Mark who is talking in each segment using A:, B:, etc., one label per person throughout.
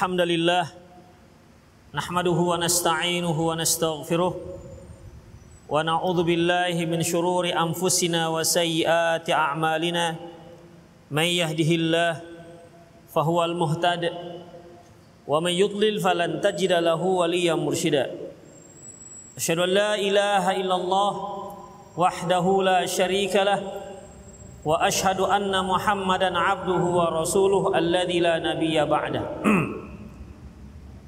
A: الحمد لله نحمده ونستعينه ونستغفره ونعوذ بالله من شرور انفسنا وسيئات اعمالنا من يهده الله فهو المهتد ومن يضلل فلن تجد له وليا مرشدا اشهد ان لا اله الا الله وحده لا شريك له واشهد ان محمدا عبده ورسوله الذي لا نبي بعده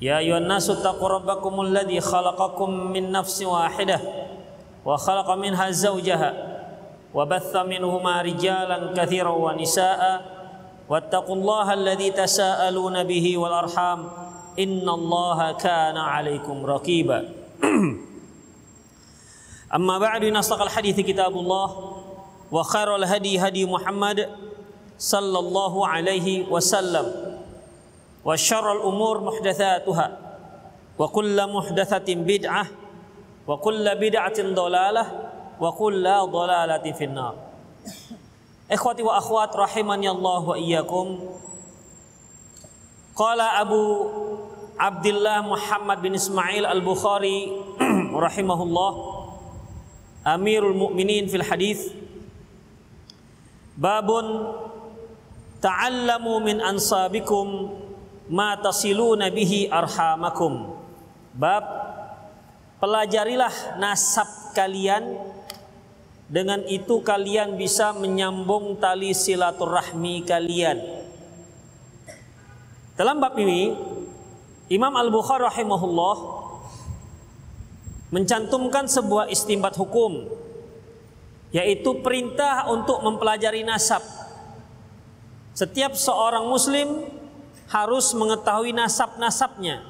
A: يا أيها الناس اتقوا ربكم الذي خلقكم من نفس واحدة وخلق منها زوجها وبث منهما رجالا كثيرا ونساء واتقوا الله الذي تساءلون به والأرحام إن الله كان عليكم رقيبا. أما بعد نصدق الحديث كتاب الله وخير الهدي هدي محمد صلى الله عليه وسلم. وشر الأمور محدثاتها وكل محدثة بدعة وكل بدعة ضلالة وكل ضلالة في النار. إخوتي وأخوات رحمني الله وإياكم. قال أبو عبد الله محمد بن إسماعيل البخاري رحمه الله أمير المؤمنين في الحديث Babun ta'allamu min ansabikum ma tasiluna bihi arhamakum. Bab pelajarilah nasab kalian dengan itu kalian bisa menyambung tali silaturahmi kalian. Dalam bab ini Imam Al-Bukhari rahimahullah mencantumkan sebuah istimbat hukum yaitu perintah untuk mempelajari nasab. Setiap seorang muslim harus mengetahui nasab-nasabnya.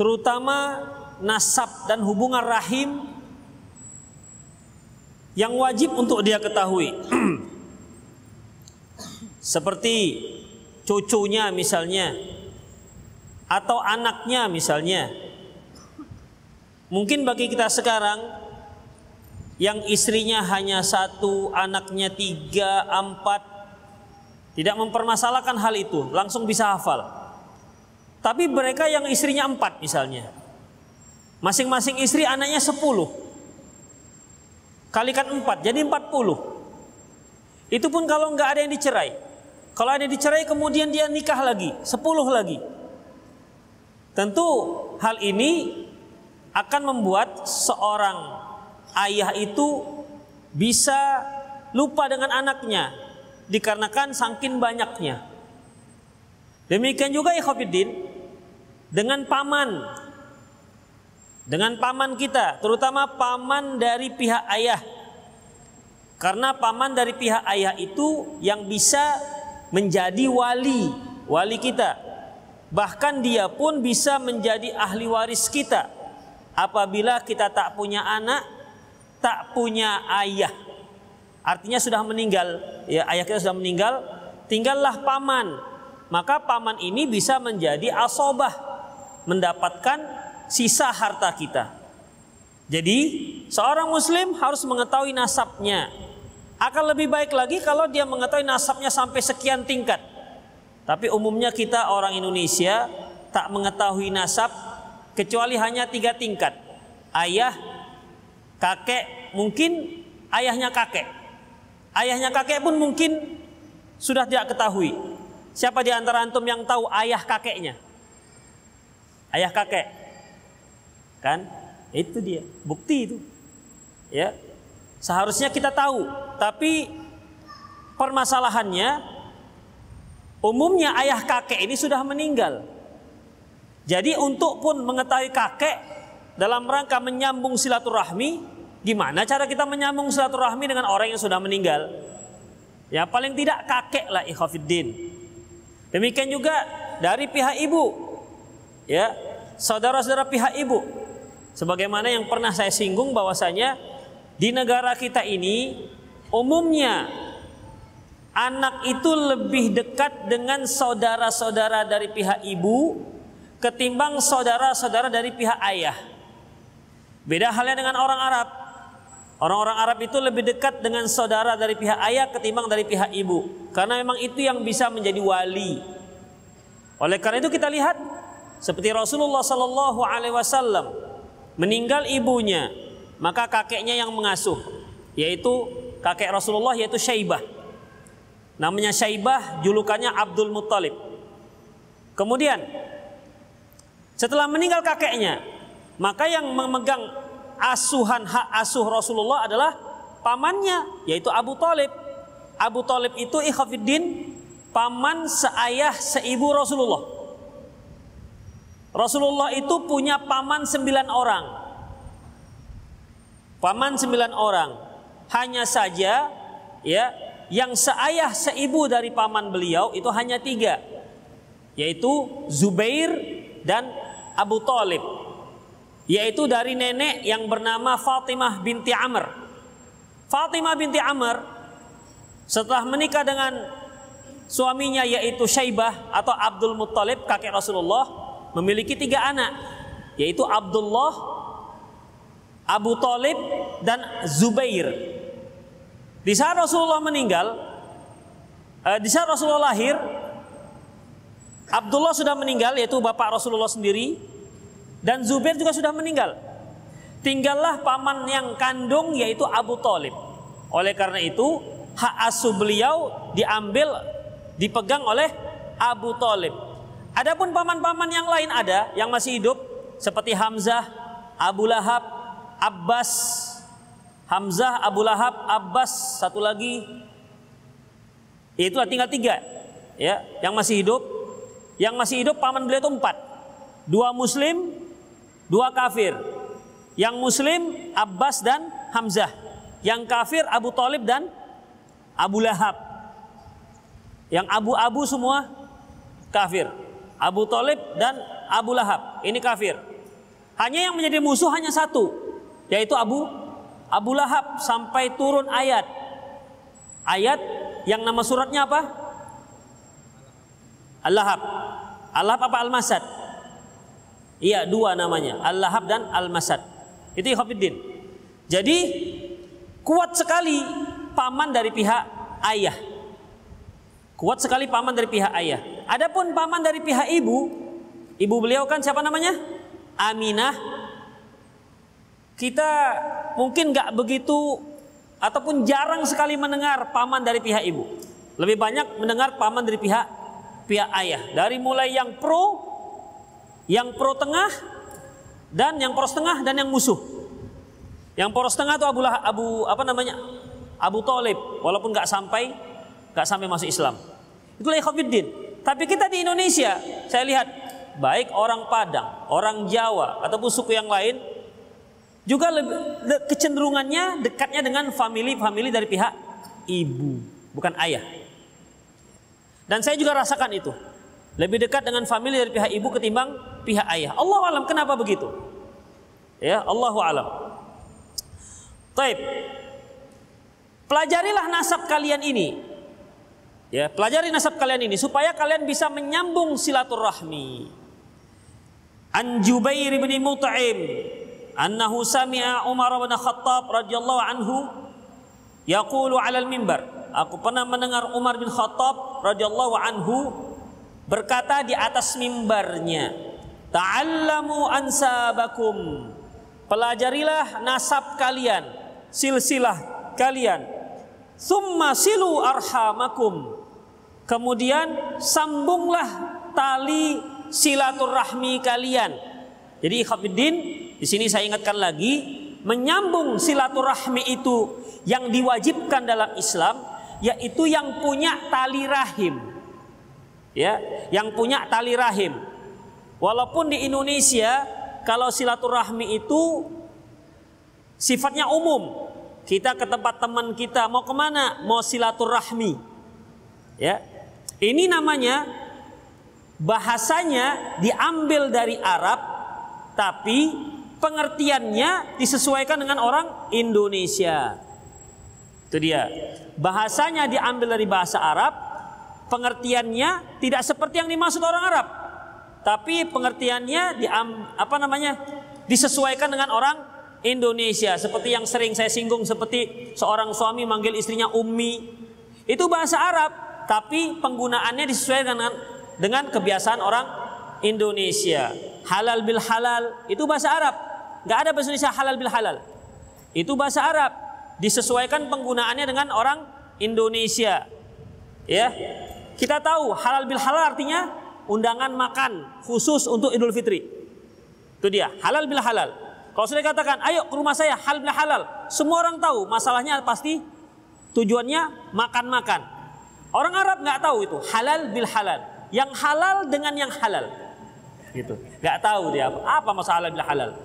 A: Terutama nasab dan hubungan rahim yang wajib untuk dia ketahui. Seperti cucunya misalnya atau anaknya misalnya. Mungkin bagi kita sekarang yang istrinya hanya satu, anaknya tiga, empat, tidak mempermasalahkan hal itu, langsung bisa hafal. Tapi mereka yang istrinya empat misalnya, masing-masing istri anaknya sepuluh, kalikan empat, jadi empat puluh. Itu pun kalau nggak ada yang dicerai. Kalau ada yang dicerai kemudian dia nikah lagi, sepuluh lagi. Tentu hal ini akan membuat seorang ayah itu bisa lupa dengan anaknya dikarenakan saking banyaknya. Demikian juga ikhwatiddin dengan paman dengan paman kita, terutama paman dari pihak ayah. Karena paman dari pihak ayah itu yang bisa menjadi wali, wali kita. Bahkan dia pun bisa menjadi ahli waris kita apabila kita tak punya anak tak punya ayah. Artinya sudah meninggal, ya ayah kita sudah meninggal, tinggallah paman. Maka paman ini bisa menjadi asobah, mendapatkan sisa harta kita. Jadi seorang muslim harus mengetahui nasabnya. Akan lebih baik lagi kalau dia mengetahui nasabnya sampai sekian tingkat. Tapi umumnya kita orang Indonesia tak mengetahui nasab kecuali hanya tiga tingkat. Ayah, kakek mungkin ayahnya kakek. Ayahnya kakek pun mungkin sudah tidak ketahui. Siapa di antara antum yang tahu ayah kakeknya? Ayah kakek. Kan? Itu dia, bukti itu. Ya. Seharusnya kita tahu, tapi permasalahannya umumnya ayah kakek ini sudah meninggal. Jadi untuk pun mengetahui kakek dalam rangka menyambung silaturahmi, gimana cara kita menyambung silaturahmi dengan orang yang sudah meninggal? Ya paling tidak kakek lah ikhafiddin. Demikian juga dari pihak ibu. Ya, saudara-saudara pihak ibu. Sebagaimana yang pernah saya singgung bahwasanya di negara kita ini umumnya anak itu lebih dekat dengan saudara-saudara dari pihak ibu ketimbang saudara-saudara dari pihak ayah. Beda halnya dengan orang Arab. Orang-orang Arab itu lebih dekat dengan saudara dari pihak ayah ketimbang dari pihak ibu. Karena memang itu yang bisa menjadi wali. Oleh karena itu kita lihat seperti Rasulullah Sallallahu Alaihi Wasallam meninggal ibunya, maka kakeknya yang mengasuh, yaitu kakek Rasulullah yaitu Syaibah. Namanya Syaibah, julukannya Abdul Muttalib. Kemudian setelah meninggal kakeknya, maka yang memegang asuhan hak asuh Rasulullah adalah pamannya, yaitu Abu Talib. Abu Talib itu ikhafiddin, paman seayah seibu Rasulullah. Rasulullah itu punya paman sembilan orang. Paman sembilan orang. Hanya saja ya yang seayah seibu dari paman beliau itu hanya tiga. Yaitu Zubair dan Abu Talib. Yaitu dari nenek yang bernama Fatimah binti Amr. Fatimah binti Amr setelah menikah dengan suaminya yaitu Syaibah atau Abdul Muttalib kakek Rasulullah memiliki tiga anak yaitu Abdullah, Abu Talib dan Zubair. Di saat Rasulullah meninggal, eh, di saat Rasulullah lahir, Abdullah sudah meninggal yaitu bapak Rasulullah sendiri dan Zubair juga sudah meninggal. Tinggallah paman yang kandung yaitu Abu Talib. Oleh karena itu hak asuh beliau diambil dipegang oleh Abu Talib. Adapun paman-paman yang lain ada yang masih hidup seperti Hamzah, Abu Lahab, Abbas, Hamzah, Abu Lahab, Abbas, satu lagi itu tinggal tiga ya yang masih hidup. Yang masih hidup paman beliau itu empat, dua Muslim, dua kafir. Yang Muslim Abbas dan Hamzah. Yang kafir Abu Talib dan Abu Lahab. Yang abu-abu semua kafir. Abu Talib dan Abu Lahab. Ini kafir. Hanya yang menjadi musuh hanya satu, yaitu Abu Abu Lahab sampai turun ayat. Ayat yang nama suratnya apa? Al-Lahab. Al-Lahab apa Al-Masad? Iya, dua namanya. Al-Lahab dan Al-Masad. Itu Ikhwafiddin. Jadi kuat sekali paman dari pihak ayah. Kuat sekali paman dari pihak ayah. Adapun paman dari pihak ibu, ibu beliau kan siapa namanya? Aminah. Kita mungkin nggak begitu ataupun jarang sekali mendengar paman dari pihak ibu. Lebih banyak mendengar paman dari pihak pihak ayah. Dari mulai yang pro, yang pro tengah, dan yang poros tengah dan yang musuh. Yang poros tengah itu Abu, Abu apa namanya? Abu Talib, walaupun nggak sampai nggak sampai masuk Islam. Itulah ikhwafiddin. Tapi kita di Indonesia, saya lihat baik orang Padang, orang Jawa ataupun suku yang lain juga lebih kecenderungannya dekatnya dengan family-family dari pihak ibu, bukan ayah. Dan saya juga rasakan itu. Lebih dekat dengan family dari pihak ibu ketimbang pihak ayah. Allah alam kenapa begitu? Ya, Allahu alam. Taib. Pelajarilah nasab kalian ini. Ya, pelajari nasab kalian ini supaya kalian bisa menyambung silaturahmi. An Jubair bin Mut'im annahu sami'a Umar bin Khattab radhiyallahu anhu yaqulu 'ala al-mimbar. Aku pernah mendengar Umar bin Khattab radhiyallahu anhu berkata di atas mimbarnya, "Ta'allamu ansabakum." Pelajarilah nasab kalian, silsilah kalian. Summa silu arhamakum Kemudian sambunglah tali silaturahmi kalian. Jadi ikhwatiddin, di sini saya ingatkan lagi, menyambung silaturahmi itu yang diwajibkan dalam Islam yaitu yang punya tali rahim. Ya, yang punya tali rahim. Walaupun di Indonesia kalau silaturahmi itu sifatnya umum. Kita ke tempat teman kita mau ke mana? Mau silaturahmi. Ya, ini namanya bahasanya diambil dari Arab tapi pengertiannya disesuaikan dengan orang Indonesia. Itu dia. Bahasanya diambil dari bahasa Arab, pengertiannya tidak seperti yang dimaksud orang Arab. Tapi pengertiannya di apa namanya? disesuaikan dengan orang Indonesia. Seperti yang sering saya singgung seperti seorang suami manggil istrinya ummi. Itu bahasa Arab tapi penggunaannya disesuaikan dengan dengan kebiasaan orang Indonesia. Halal bil halal itu bahasa Arab. Nggak ada bahasa Indonesia halal bil halal. Itu bahasa Arab. Disesuaikan penggunaannya dengan orang Indonesia. Ya? Kita tahu halal bil halal artinya undangan makan khusus untuk Idul Fitri. Itu dia halal bil halal. Kalau sudah katakan ayo ke rumah saya halal bil halal. Semua orang tahu masalahnya pasti tujuannya makan-makan. Orang Arab nggak tahu itu halal bil halal. Yang halal dengan yang halal. Gitu. Gak tahu dia apa, apa masalah bila halal.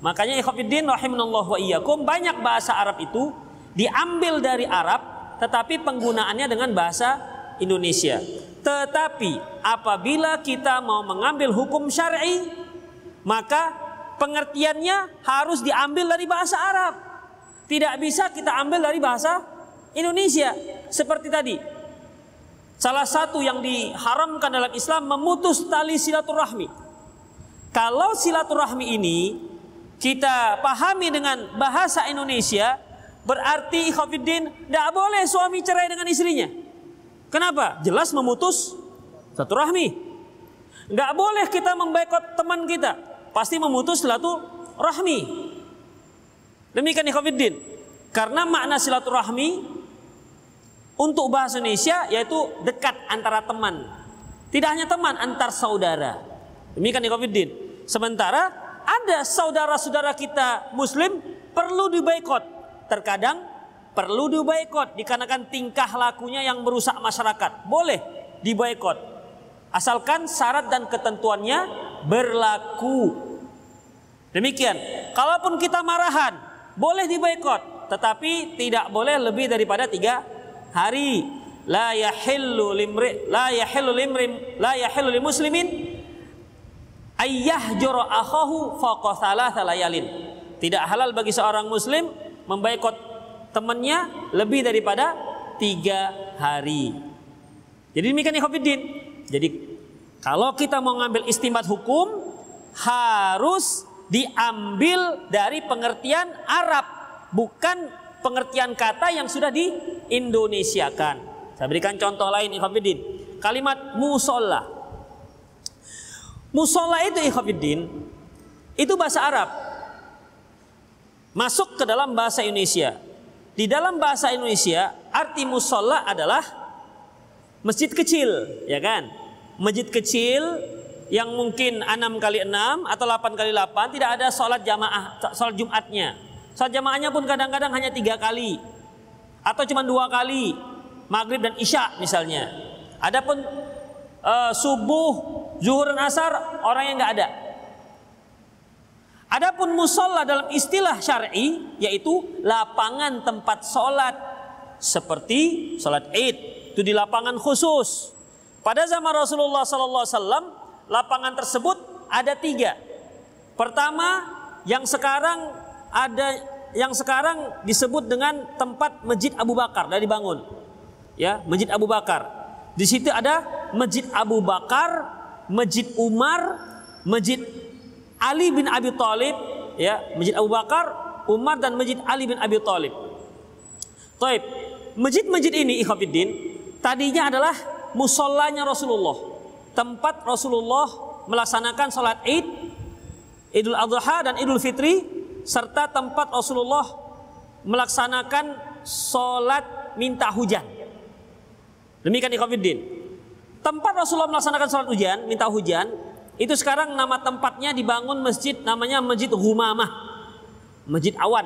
A: Makanya ikhwatiddin rahimanallah wa iyyakum banyak bahasa Arab itu diambil dari Arab tetapi penggunaannya dengan bahasa Indonesia. Tetapi apabila kita mau mengambil hukum syar'i maka pengertiannya harus diambil dari bahasa Arab. Tidak bisa kita ambil dari bahasa Indonesia. Seperti tadi, Salah satu yang diharamkan dalam Islam memutus tali silaturahmi. Kalau silaturahmi ini kita pahami dengan bahasa Indonesia, berarti Khafiddin tidak boleh suami cerai dengan istrinya. Kenapa? Jelas memutus silaturahmi. Nggak boleh kita membaikot teman kita, pasti memutus silaturahmi. Demikian Khafiddin. Karena makna silaturahmi untuk bahasa Indonesia yaitu dekat antara teman. Tidak hanya teman, antar saudara. Demikian Ikhwanuddin. Sementara ada saudara-saudara kita muslim perlu dibaikot. Terkadang perlu dibaikot dikarenakan tingkah lakunya yang merusak masyarakat. Boleh dibaikot. Asalkan syarat dan ketentuannya berlaku. Demikian. Kalaupun kita marahan, boleh dibaikot. Tetapi tidak boleh lebih daripada tiga hari la yahillu limri la yahillu limri la yahillu muslimin ayyahjura akhahu fawqa thalathah layalin. Tidak halal bagi seorang muslim membaikot temannya lebih daripada tiga hari. Jadi demikian ikhwatiddin. Jadi kalau kita mau ngambil istimbat hukum harus diambil dari pengertian Arab bukan pengertian kata yang sudah diindonesiakan. Saya berikan contoh lain ikhwatiddin. Kalimat musola. Musola itu ikhwatiddin itu bahasa Arab. Masuk ke dalam bahasa Indonesia. Di dalam bahasa Indonesia arti musola adalah masjid kecil, ya kan? Masjid kecil yang mungkin 6 kali 6 atau 8 kali 8 tidak ada sholat jamaah, sholat Jumatnya Salat jamaahnya pun kadang-kadang hanya tiga kali atau cuma dua kali maghrib dan isya misalnya. Adapun uh, subuh, zuhur dan asar orang yang nggak ada. Adapun musola dalam istilah syar'i yaitu lapangan tempat sholat seperti sholat id itu di lapangan khusus. Pada zaman Rasulullah SAW lapangan tersebut ada tiga. Pertama yang sekarang ada yang sekarang disebut dengan tempat Masjid Abu Bakar dari bangun. Ya, Masjid Abu Bakar. Di situ ada Masjid Abu Bakar, Masjid Umar, Masjid Ali bin Abi Thalib, ya, Masjid Abu Bakar, Umar dan Masjid Ali bin Abi Thalib. Taib. Masjid-masjid ini ikhwatiddin tadinya adalah musallanya Rasulullah. Tempat Rasulullah melaksanakan salat Id, Idul Adha dan Idul Fitri serta tempat Rasulullah melaksanakan sholat minta hujan. Demikian ikhwafiddin. Tempat Rasulullah melaksanakan sholat hujan, minta hujan, itu sekarang nama tempatnya dibangun masjid namanya Masjid Humamah. Masjid Awan.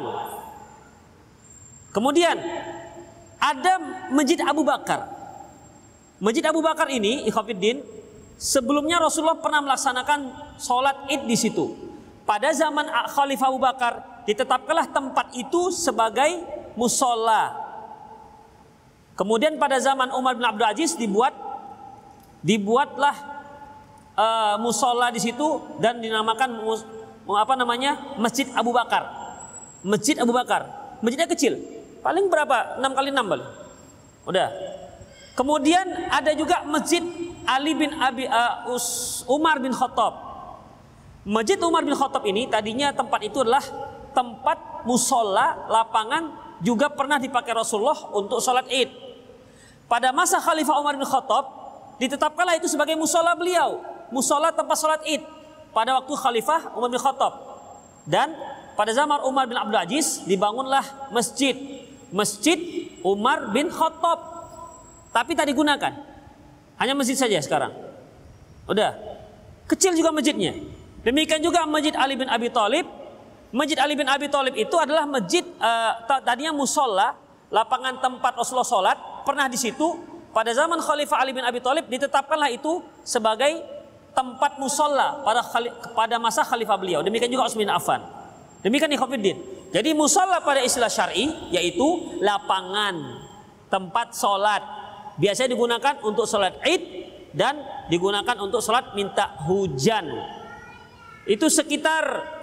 A: Kemudian ada Masjid Abu Bakar. Masjid Abu Bakar ini, ikhwafiddin, sebelumnya Rasulullah pernah melaksanakan sholat id di situ. Pada zaman Khalifah Abu Bakar ditetapkanlah tempat itu sebagai musola. Kemudian pada zaman Umar bin Abdul Aziz dibuat dibuatlah uh, musola di situ dan dinamakan apa namanya Masjid Abu Bakar. Masjid Abu Bakar. Masjidnya kecil. Paling berapa? 6 kali 6 balik. Udah. Kemudian ada juga Masjid Ali bin Abi uh, Umar bin Khattab. Masjid Umar bin Khattab ini tadinya tempat itu adalah tempat musola, lapangan juga pernah dipakai Rasulullah untuk sholat id. Pada masa Khalifah Umar bin Khattab ditetapkanlah itu sebagai musola beliau, musola tempat sholat id pada waktu Khalifah Umar bin Khattab. Dan pada zaman Umar bin Abdul Aziz dibangunlah masjid, masjid Umar bin Khattab. Tapi tak digunakan. Hanya masjid saja sekarang. Udah. Kecil juga masjidnya. Demikian juga Masjid Ali bin Abi Thalib Masjid Ali bin Abi Thalib itu adalah masjid uh, tadinya musola, lapangan tempat Rasulullah sholat, pernah di situ. Pada zaman Khalifah Ali bin Abi Thalib ditetapkanlah itu sebagai tempat musola pada pada masa Khalifah beliau. Demikian juga Utsman Affan. Demikian ikhwatiddin. Jadi musola pada istilah syar'i yaitu lapangan tempat sholat. Biasanya digunakan untuk sholat id dan digunakan untuk sholat minta hujan. Itu sekitar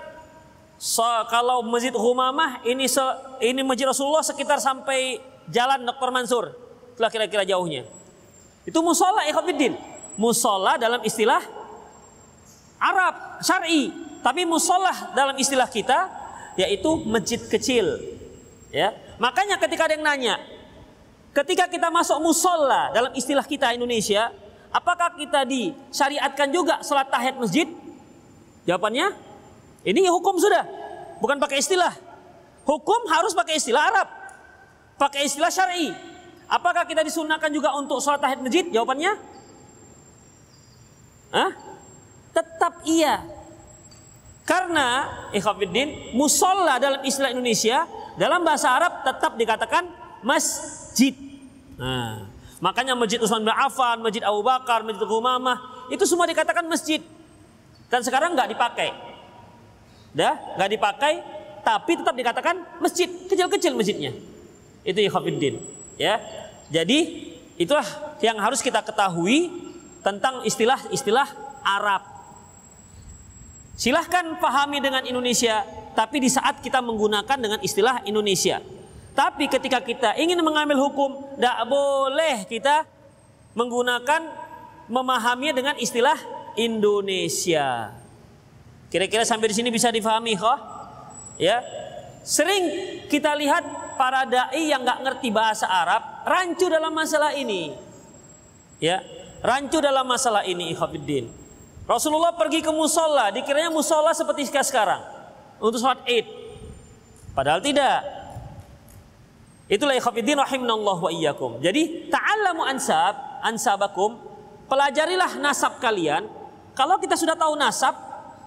A: So, kalau Masjid Humamah ini se, ini Masjid Rasulullah sekitar sampai jalan Dr. Mansur. Itulah kira-kira jauhnya. Itu musola ikhwatiddin. Musola dalam istilah Arab syar'i, tapi musola dalam istilah kita yaitu masjid kecil. Ya. Makanya ketika ada yang nanya, ketika kita masuk musola dalam istilah kita Indonesia, apakah kita disyariatkan juga sholat tahiyat masjid? Jawabannya ini hukum sudah, bukan pakai istilah. Hukum harus pakai istilah Arab, pakai istilah syar'i. Apakah kita disunahkan juga untuk sholat tahiyat masjid? Jawabannya, Hah? Tetap iya. Karena ikhwafiddin, musola dalam istilah Indonesia dalam bahasa Arab tetap dikatakan masjid. Nah, makanya masjid Utsman bin Affan, masjid Abu Bakar, masjid Umamah itu semua dikatakan masjid. Dan sekarang nggak dipakai. Dah, nggak dipakai, tapi tetap dikatakan masjid, kecil-kecil masjidnya. Itu ikhwatiddin, ya. Jadi itulah yang harus kita ketahui tentang istilah-istilah Arab. Silahkan pahami dengan Indonesia, tapi di saat kita menggunakan dengan istilah Indonesia. Tapi ketika kita ingin mengambil hukum, tidak boleh kita menggunakan memahaminya dengan istilah Indonesia. Kira-kira sampai di sini bisa difahami kok? Ya. Sering kita lihat para dai yang nggak ngerti bahasa Arab rancu dalam masalah ini. Ya, rancu dalam masalah ini ikhwatiddin. Rasulullah pergi ke musola, dikiranya musola seperti sekarang untuk sholat id. Padahal tidak. Itulah ikhwatiddin rahimanallah wa iyyakum. Jadi ta'allamu ansab, ansabakum, pelajarilah nasab kalian. Kalau kita sudah tahu nasab,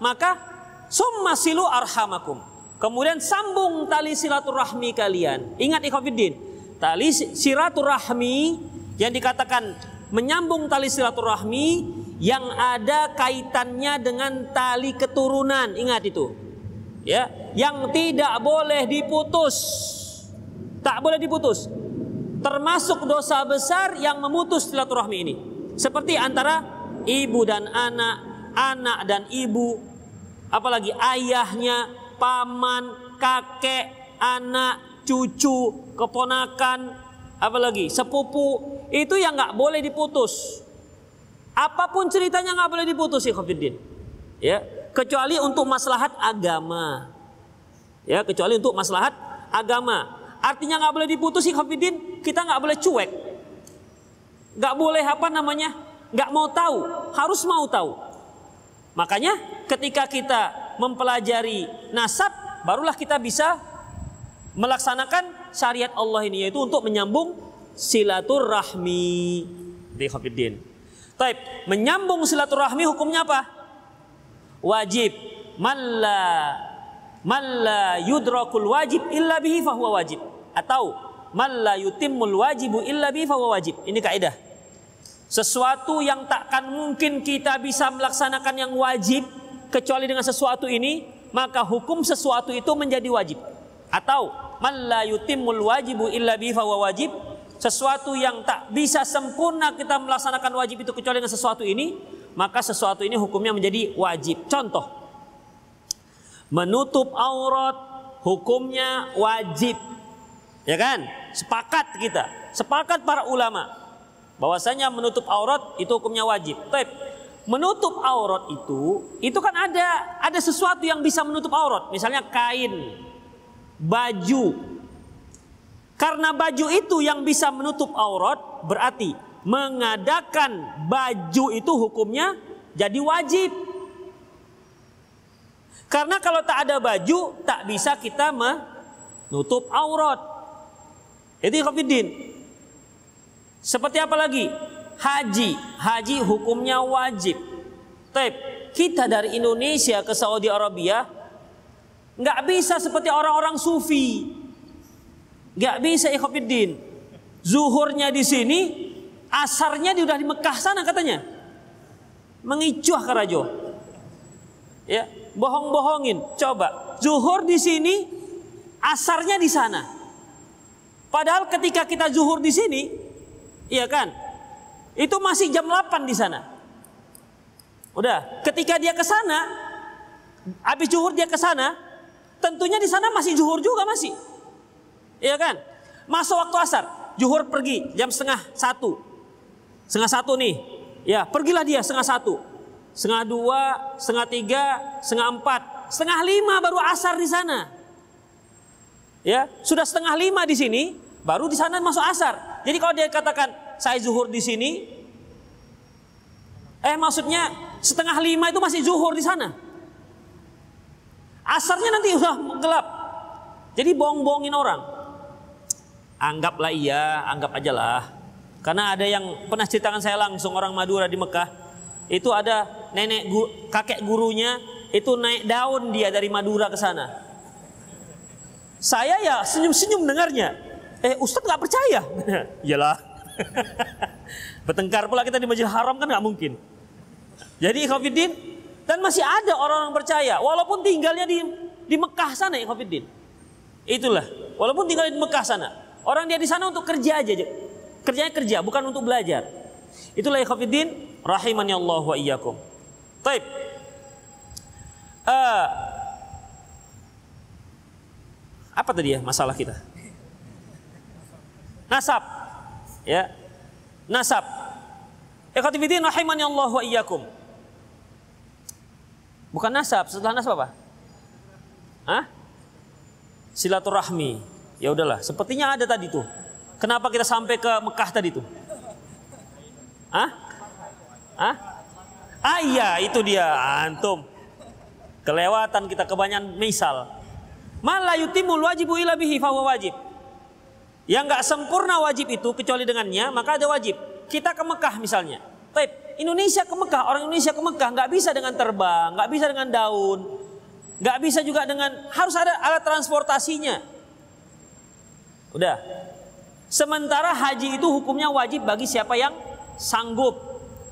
A: maka summa silu arhamakum. Kemudian sambung tali silaturahmi kalian. Ingat ikhwatiddin, tali silaturahmi yang dikatakan menyambung tali silaturahmi yang ada kaitannya dengan tali keturunan. Ingat itu. Ya, yang tidak boleh diputus. Tak boleh diputus. Termasuk dosa besar yang memutus silaturahmi ini. Seperti antara ibu dan anak, anak dan ibu, apalagi ayahnya, paman, kakek, anak, cucu, keponakan, apalagi sepupu, itu yang nggak boleh diputus. Apa pun ceritanya nggak boleh diputus, ikhwatiddin. Ya, kecuali untuk maslahat agama. Ya, kecuali untuk maslahat agama. Artinya nggak boleh diputus, ikhwatiddin. Kita nggak boleh cuek. Nggak boleh apa namanya? Nggak mau tahu, harus mau tahu. Makanya ketika kita mempelajari nasab, barulah kita bisa melaksanakan syariat Allah ini yaitu untuk menyambung silaturahmi di Khafiddin. Taib, menyambung silaturahmi hukumnya apa? Wajib. Malla malla yudrakul wajib illa bihi fahuwa wajib. Atau malla yutimmul wajibu illa bihi fahuwa wajib. Ini kaidah. Sesuatu yang takkan mungkin kita bisa melaksanakan yang wajib kecuali dengan sesuatu ini, maka hukum sesuatu itu menjadi wajib. Atau man la yutimmul wajibu illa bi wajib, sesuatu yang tak bisa sempurna kita melaksanakan wajib itu kecuali dengan sesuatu ini, maka sesuatu ini hukumnya menjadi wajib. Contoh, menutup aurat hukumnya wajib. Ya kan? Sepakat kita, sepakat para ulama bahwasanya menutup aurat itu hukumnya wajib. Tapi menutup aurat itu itu kan ada ada sesuatu yang bisa menutup aurat, misalnya kain, baju. Karena baju itu yang bisa menutup aurat berarti mengadakan baju itu hukumnya jadi wajib. Karena kalau tak ada baju tak bisa kita menutup aurat. Itu ikhwatiddin. Seperti apa lagi? Haji. Haji hukumnya wajib. Tapi kita dari Indonesia ke Saudi Arabia nggak bisa seperti orang-orang sufi. Nggak bisa ikhwatiddin. Zuhurnya di sini, asarnya di udah di Mekah sana katanya. Mengicuh karajo. Ya, bohong-bohongin. Coba, zuhur di sini, asarnya di sana. Padahal ketika kita zuhur di sini, iya kan? Itu masih jam 8 di sana. Udah, ketika dia ke sana, habis zuhur dia ke sana, tentunya di sana masih zuhur juga masih. Iya kan? Masuk waktu asar, zuhur pergi jam setengah satu. Setengah satu nih. Ya, pergilah dia setengah satu. Setengah dua, setengah tiga, setengah empat, setengah lima baru asar di sana. Ya, sudah setengah lima di sini, Baru di sana masuk asar. Jadi kalau dia katakan saya zuhur di sini, eh maksudnya setengah lima itu masih zuhur di sana. Asarnya nanti udah gelap. Jadi bohong-bohongin orang. Anggaplah iya, anggap aja lah. Karena ada yang pernah ceritakan saya langsung orang Madura di Mekah. Itu ada nenek kakek gurunya itu naik daun dia dari Madura ke sana. Saya ya senyum-senyum dengarnya. Eh Ustadz nggak percaya? Iyalah. Bertengkar pula kita di Masjid Haram kan nggak mungkin. Jadi Khafidin dan masih ada orang-orang percaya walaupun tinggalnya di di Mekah sana Khafidin. Itulah, walaupun tinggal di Mekah sana. Orang dia di sana untuk kerja aja. Kerjanya kerja, bukan untuk belajar. Itulah ya Khafidin rahimani Allah wa iyyakum. Baik. Uh, apa tadi ya masalah kita? Nasab. Ya. Nasab. Ikhwatifidin rahimani Allah wa iyyakum. Bukan nasab, setelah nasab apa? Hah? Silaturahmi. Ya udahlah, sepertinya ada tadi tuh. Kenapa kita sampai ke Mekah tadi tuh? Hah? Hah? Ah iya, itu dia antum. Kelewatan kita kebanyakan misal. Mala yutimul wajibu ila bihi wajib. Yang nggak sempurna wajib itu kecuali dengannya, maka ada wajib. Kita ke Mekah misalnya. Taip, Indonesia ke Mekah, orang Indonesia ke Mekah nggak bisa dengan terbang, nggak bisa dengan daun, nggak bisa juga dengan harus ada alat transportasinya. Udah. Sementara haji itu hukumnya wajib bagi siapa yang sanggup.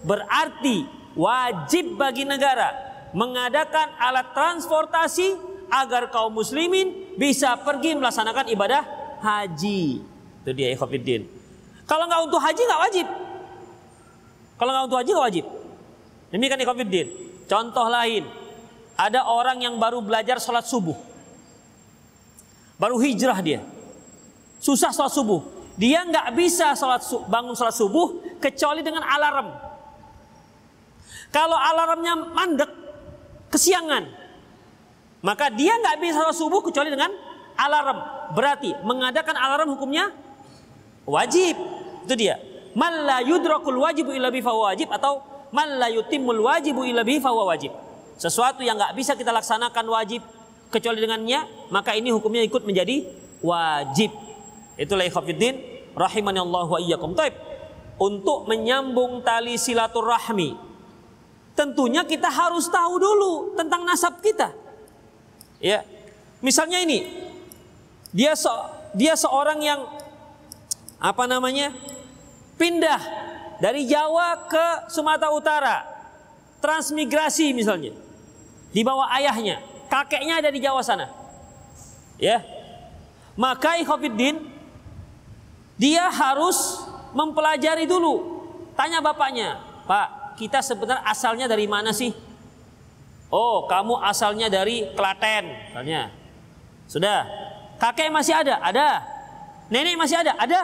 A: Berarti wajib bagi negara mengadakan alat transportasi agar kaum muslimin bisa pergi melaksanakan ibadah haji. Itu dia ikhwatiddin. Kalau nggak untuk haji nggak wajib. Kalau nggak untuk haji nggak wajib. Demikian ikhwatiddin. Contoh lain, ada orang yang baru belajar sholat subuh. Baru hijrah dia. Susah sholat subuh. Dia nggak bisa sholat bangun sholat subuh kecuali dengan alarm. Kalau alarmnya mandek, kesiangan, maka dia nggak bisa sholat subuh kecuali dengan alarm. Berarti mengadakan alarm hukumnya wajib. Itu dia. Man la yudrakul wajibu illa wajib atau man la yutimul wajibu illa wajib. Sesuatu yang nggak bisa kita laksanakan wajib kecuali dengannya, maka ini hukumnya ikut menjadi wajib. Itulah ikhwatiddin rahimani Allah wa iyyakum. Taib. Untuk menyambung tali silaturahmi. Tentunya kita harus tahu dulu tentang nasab kita. Ya. Misalnya ini, dia se dia seorang yang apa namanya? pindah dari Jawa ke Sumatera Utara. Transmigrasi misalnya. Di bawah ayahnya, kakeknya ada di Jawa sana. Ya. Maka Ikhofiddin dia harus mempelajari dulu. Tanya bapaknya, "Pak, kita sebenarnya asalnya dari mana sih?" Oh, kamu asalnya dari Klaten, misalnya. Sudah. Kakek masih ada? Ada. Nenek masih ada? Ada.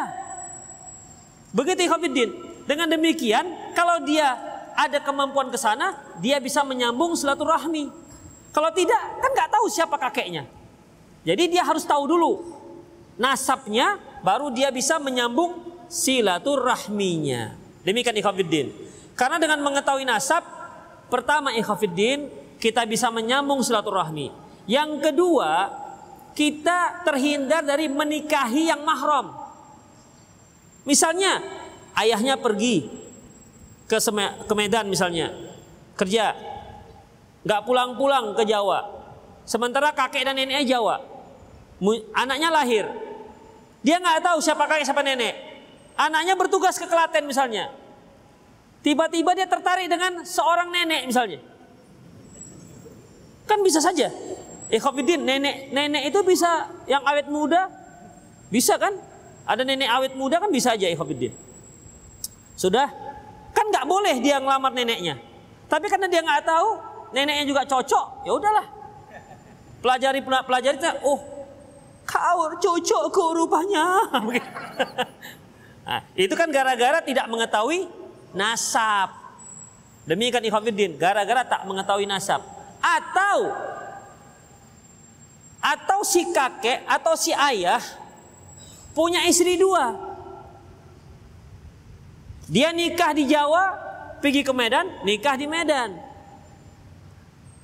A: Begitu Ikhwanuddin. Dengan demikian, kalau dia ada kemampuan ke sana, dia bisa menyambung silaturahmi. Kalau tidak, kan nggak tahu siapa kakeknya. Jadi dia harus tahu dulu nasabnya, baru dia bisa menyambung silaturahminya. Demikian ikhwafiddin. Karena dengan mengetahui nasab, pertama ikhwafiddin, kita bisa menyambung silaturahmi. Yang kedua, kita terhindar dari menikahi yang mahram. Misalnya, ayahnya pergi ke, ke Medan misalnya, kerja, nggak pulang-pulang ke Jawa. Sementara kakek dan neneknya Jawa, anaknya lahir, dia nggak tahu siapa kakek siapa nenek. Anaknya bertugas ke Klaten misalnya. Tiba-tiba dia tertarik dengan seorang nenek misalnya. Kan bisa saja. Ikhafidin, nenek nenek itu bisa yang awet muda, bisa kan? Ada nenek awet muda kan bisa aja Ikhafidin. Sudah, kan nggak boleh dia ngelamar neneknya. Tapi karena dia nggak tahu, neneknya juga cocok, ya udahlah. Pelajari pelajari, oh kau cocokku rupanya. nah, itu kan gara-gara tidak mengetahui nasab. Demikian Ikhafidin, gara-gara tak mengetahui nasab. Atau atau si kakek atau si ayah punya istri dua. Dia nikah di Jawa, pergi ke Medan, nikah di Medan.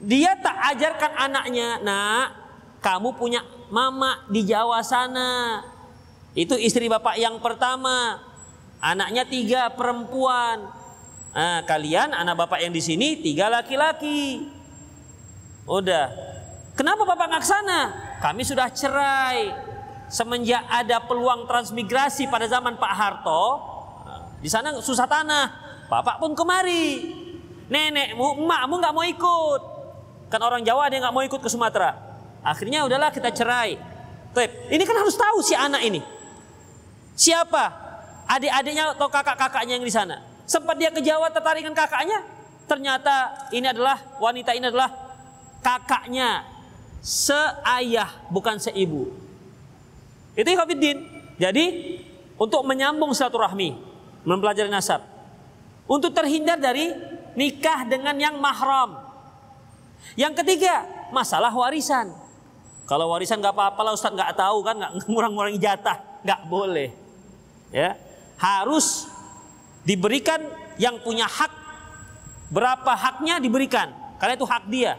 A: Dia tak ajarkan anaknya, nak, kamu punya mama di Jawa sana. Itu istri bapak yang pertama. Anaknya tiga perempuan. Nah, kalian anak bapak yang di sini tiga laki-laki. Udah, Kenapa Bapak nggak sana? Kami sudah cerai. Semenjak ada peluang transmigrasi pada zaman Pak Harto, di sana susah tanah. Bapak pun kemari. Nenekmu, emakmu nggak mau ikut. Kan orang Jawa dia nggak mau ikut ke Sumatera. Akhirnya udahlah kita cerai. Tep, ini kan harus tahu si anak ini. Siapa? Adik-adiknya atau kakak-kakaknya yang di sana. Sempat dia ke Jawa tertarik dengan kakaknya. Ternyata ini adalah wanita ini adalah kakaknya seayah bukan seibu. Itu Ikhwafiddin. Jadi untuk menyambung silaturahmi, mempelajari nasab. Untuk terhindar dari nikah dengan yang mahram. Yang ketiga, masalah warisan. Kalau warisan nggak apa-apa lah Ustaz nggak tahu kan nggak ngurang-ngurangi jatah, nggak boleh. Ya, harus diberikan yang punya hak berapa haknya diberikan karena itu hak dia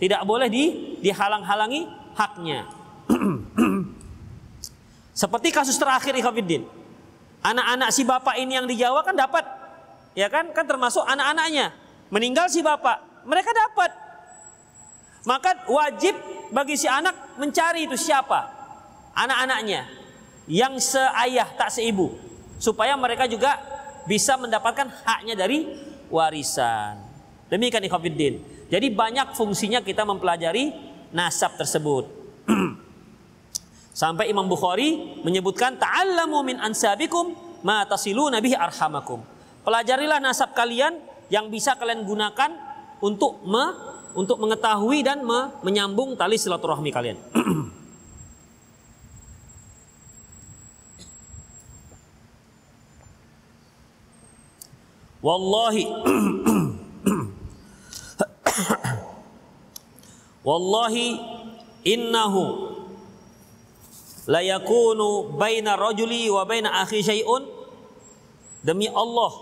A: tidak boleh di, dihalang-halangi haknya. Seperti kasus terakhir Ikhwanuddin. Anak-anak si bapak ini yang di Jawa kan dapat. Ya kan? Kan termasuk anak-anaknya. Meninggal si bapak. Mereka dapat. Maka wajib bagi si anak mencari itu siapa? Anak-anaknya. Yang seayah tak seibu. Supaya mereka juga bisa mendapatkan haknya dari warisan. Demikian Ikhwanuddin. Jadi banyak fungsinya kita mempelajari nasab tersebut. Sampai Imam Bukhari menyebutkan ta'allamu min ansabikum ma tasilu nabihi arhamakum. Pelajarilah nasab kalian yang bisa kalian gunakan untuk me, untuk mengetahui dan me, menyambung tali silaturahmi kalian. Wallahi Wallahi innahu la yakunu baina rajuli wa baina akhi syai'un demi Allah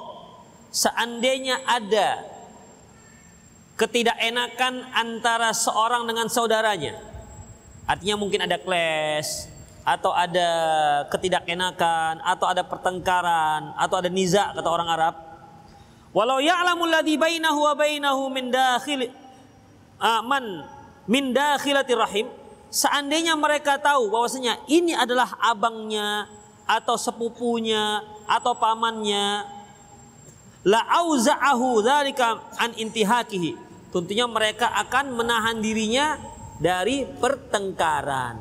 A: seandainya ada ketidakenakan antara seorang dengan saudaranya. Artinya mungkin ada clash atau ada ketidakenakan atau ada pertengkaran atau ada niza kata orang Arab. Walau ya'lamul ladzi bainahu wa bainahu min dakhil aman min dakhilati rahim seandainya mereka tahu bahwasanya ini adalah abangnya atau sepupunya atau pamannya la auza'ahu dzalika an intihakihi tentunya mereka akan menahan dirinya dari pertengkaran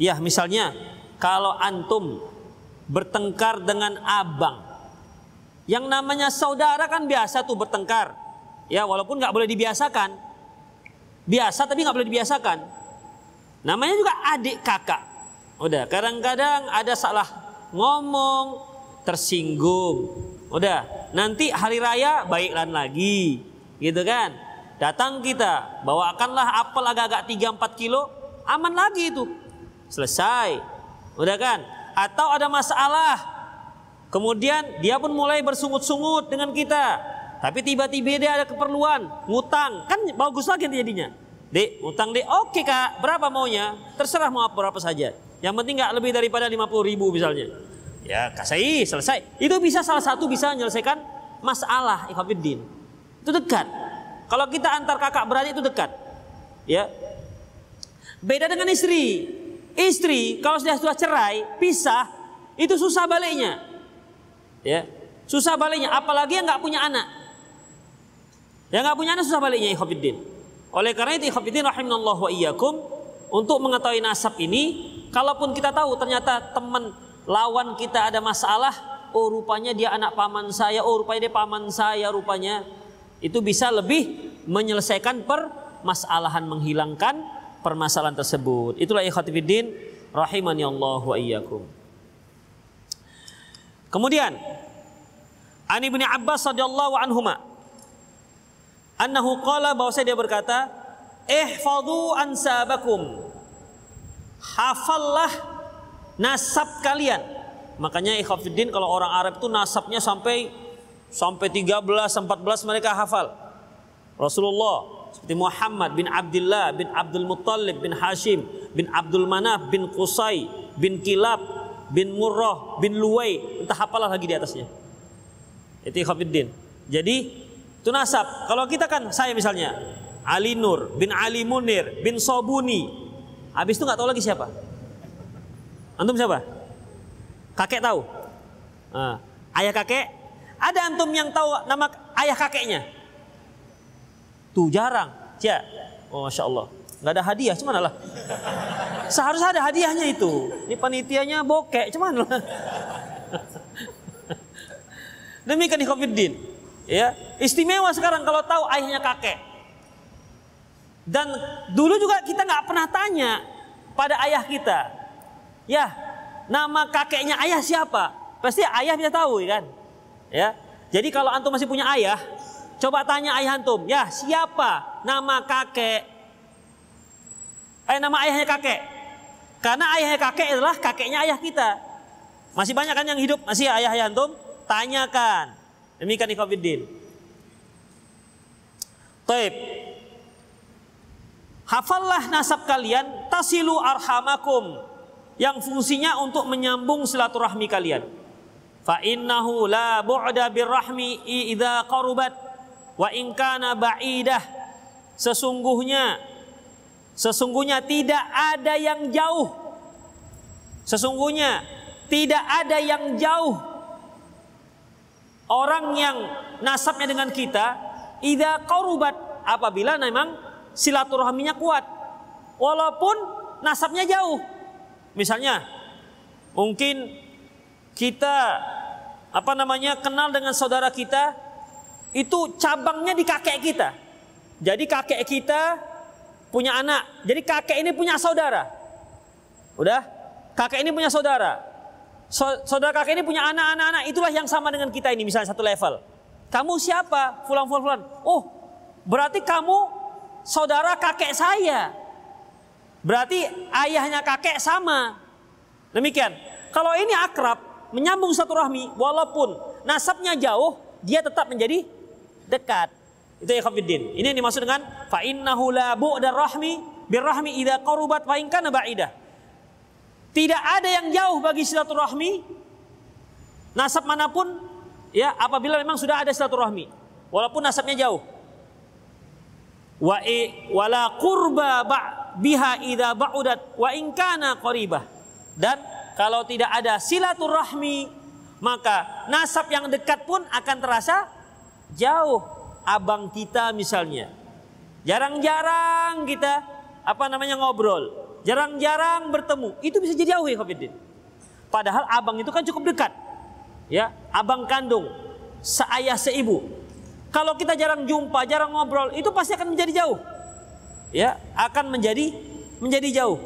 A: ya misalnya kalau antum bertengkar dengan abang yang namanya saudara kan biasa tuh bertengkar Ya, walaupun nggak boleh dibiasakan. Biasa tapi nggak boleh dibiasakan. Namanya juga adik kakak. Udah, kadang-kadang ada salah ngomong, tersinggung. Udah, nanti hari raya baiklah lagi. Gitu kan? Datang kita, bawakanlah apel agak-agak 3-4 kilo, aman lagi itu. Selesai. Udah kan? Atau ada masalah. Kemudian dia pun mulai bersungut-sungut dengan kita. Tapi tiba-tiba dia ada keperluan, ngutang. Kan bagus lagi jadinya. Dek, ngutang dek. Oke kak, berapa maunya? Terserah mau berapa saja. Yang penting nggak lebih daripada 50 ribu misalnya. Ya kasih, selesai. Itu bisa salah satu bisa menyelesaikan masalah ikhwafiddin. Itu dekat. Kalau kita antar kakak beradik itu dekat. Ya. Beda dengan istri. Istri kalau sudah sudah cerai, pisah, itu susah baliknya. Ya. Susah baliknya apalagi yang nggak punya anak. Yang nggak punya anak susah baliknya ikhwatiddin. Oleh karena itu ikhwatiddin rahimanallahu wa iyyakum untuk mengetahui nasab ini, kalaupun kita tahu ternyata teman lawan kita ada masalah, oh rupanya dia anak paman saya, oh rupanya dia paman saya rupanya itu bisa lebih menyelesaikan permasalahan menghilangkan permasalahan tersebut. Itulah ikhwatifiddin rahimani Allah wa iyyakum. Kemudian Ani bin Abbas radhiyallahu anhuma annahu qala bahwa dia berkata ihfadhu ansabakum hafallah nasab kalian makanya ikhwatifiddin kalau orang Arab itu nasabnya sampai sampai 13 14 mereka hafal. Rasulullah seperti Muhammad bin Abdullah bin Abdul Muttalib bin Hashim bin Abdul Manaf bin Qusay bin Kilab bin Murrah bin Luwai entah apalah lagi di atasnya. Itu Khafiddin. Jadi itu nasab. Kalau kita kan saya misalnya Ali Nur bin Ali Munir bin Sobuni. Habis itu nggak tahu lagi siapa. Antum siapa? Kakek tahu? Nah, ayah kakek ada antum yang tahu nama ayah kakeknya? Tuh jarang. Ya. Oh, Masya Allah. Nggak ada hadiah, cuman lah. Seharusnya ada hadiahnya itu. Ini panitianya bokek, cuman lah. Demikian di Covidin. Ya, istimewa sekarang kalau tahu ayahnya kakek. Dan dulu juga kita nggak pernah tanya pada ayah kita. Ya, nama kakeknya ayah siapa? Pasti ayah bisa tahu kan? Ya. Jadi kalau antum masih punya ayah, coba tanya ayah antum, ya siapa nama kakek? Eh nama ayahnya kakek. Karena ayahnya kakek adalah kakeknya ayah kita. Masih banyak kan yang hidup masih ayah ayah antum? Tanyakan. Demikian ikhwatiddin. Taib. Hafallah nasab kalian tasilu arhamakum yang fungsinya untuk menyambung silaturahmi kalian. Fa innahu la bu'da birrahmi idza qarubat wa in kana ba'idah sesungguhnya sesungguhnya tidak ada yang jauh. Sesungguhnya tidak ada yang jauh. Orang yang nasabnya dengan kita idza qarubat apabila memang silaturahminya kuat. Walaupun nasabnya jauh misalnya mungkin kita apa namanya kenal dengan saudara kita itu cabangnya di kakek kita. Jadi kakek kita punya anak. Jadi kakek ini punya saudara. Udah? Kakek ini punya saudara. Saudara kakek ini punya anak-anak-anak. Itulah yang sama dengan kita ini misalnya satu level. Kamu siapa? Fulan fulan fulan. Oh, berarti kamu saudara kakek saya. Berarti ayahnya kakek sama. Demikian. Kalau ini akrab, menyambung satu rahmi walaupun nasabnya jauh dia tetap menjadi dekat itu ya khafiddin ini yang dimaksud dengan fa innahu la bu'da rahmi birrahmi idza qarubat fa in ba'idah tidak ada yang jauh bagi silaturahmi nasab mana pun ya apabila memang sudah ada silaturahmi walaupun nasabnya jauh wa wala qurba ba biha idza ba'udat wa in kana qaribah dan kalau tidak ada silaturahmi, maka nasab yang dekat pun akan terasa jauh. Abang kita misalnya. Jarang-jarang kita apa namanya ngobrol. Jarang-jarang bertemu. Itu bisa jadi jauh ya. Padahal abang itu kan cukup dekat. Ya, abang kandung, seayah seibu. Kalau kita jarang jumpa, jarang ngobrol, itu pasti akan menjadi jauh. Ya, akan menjadi menjadi jauh.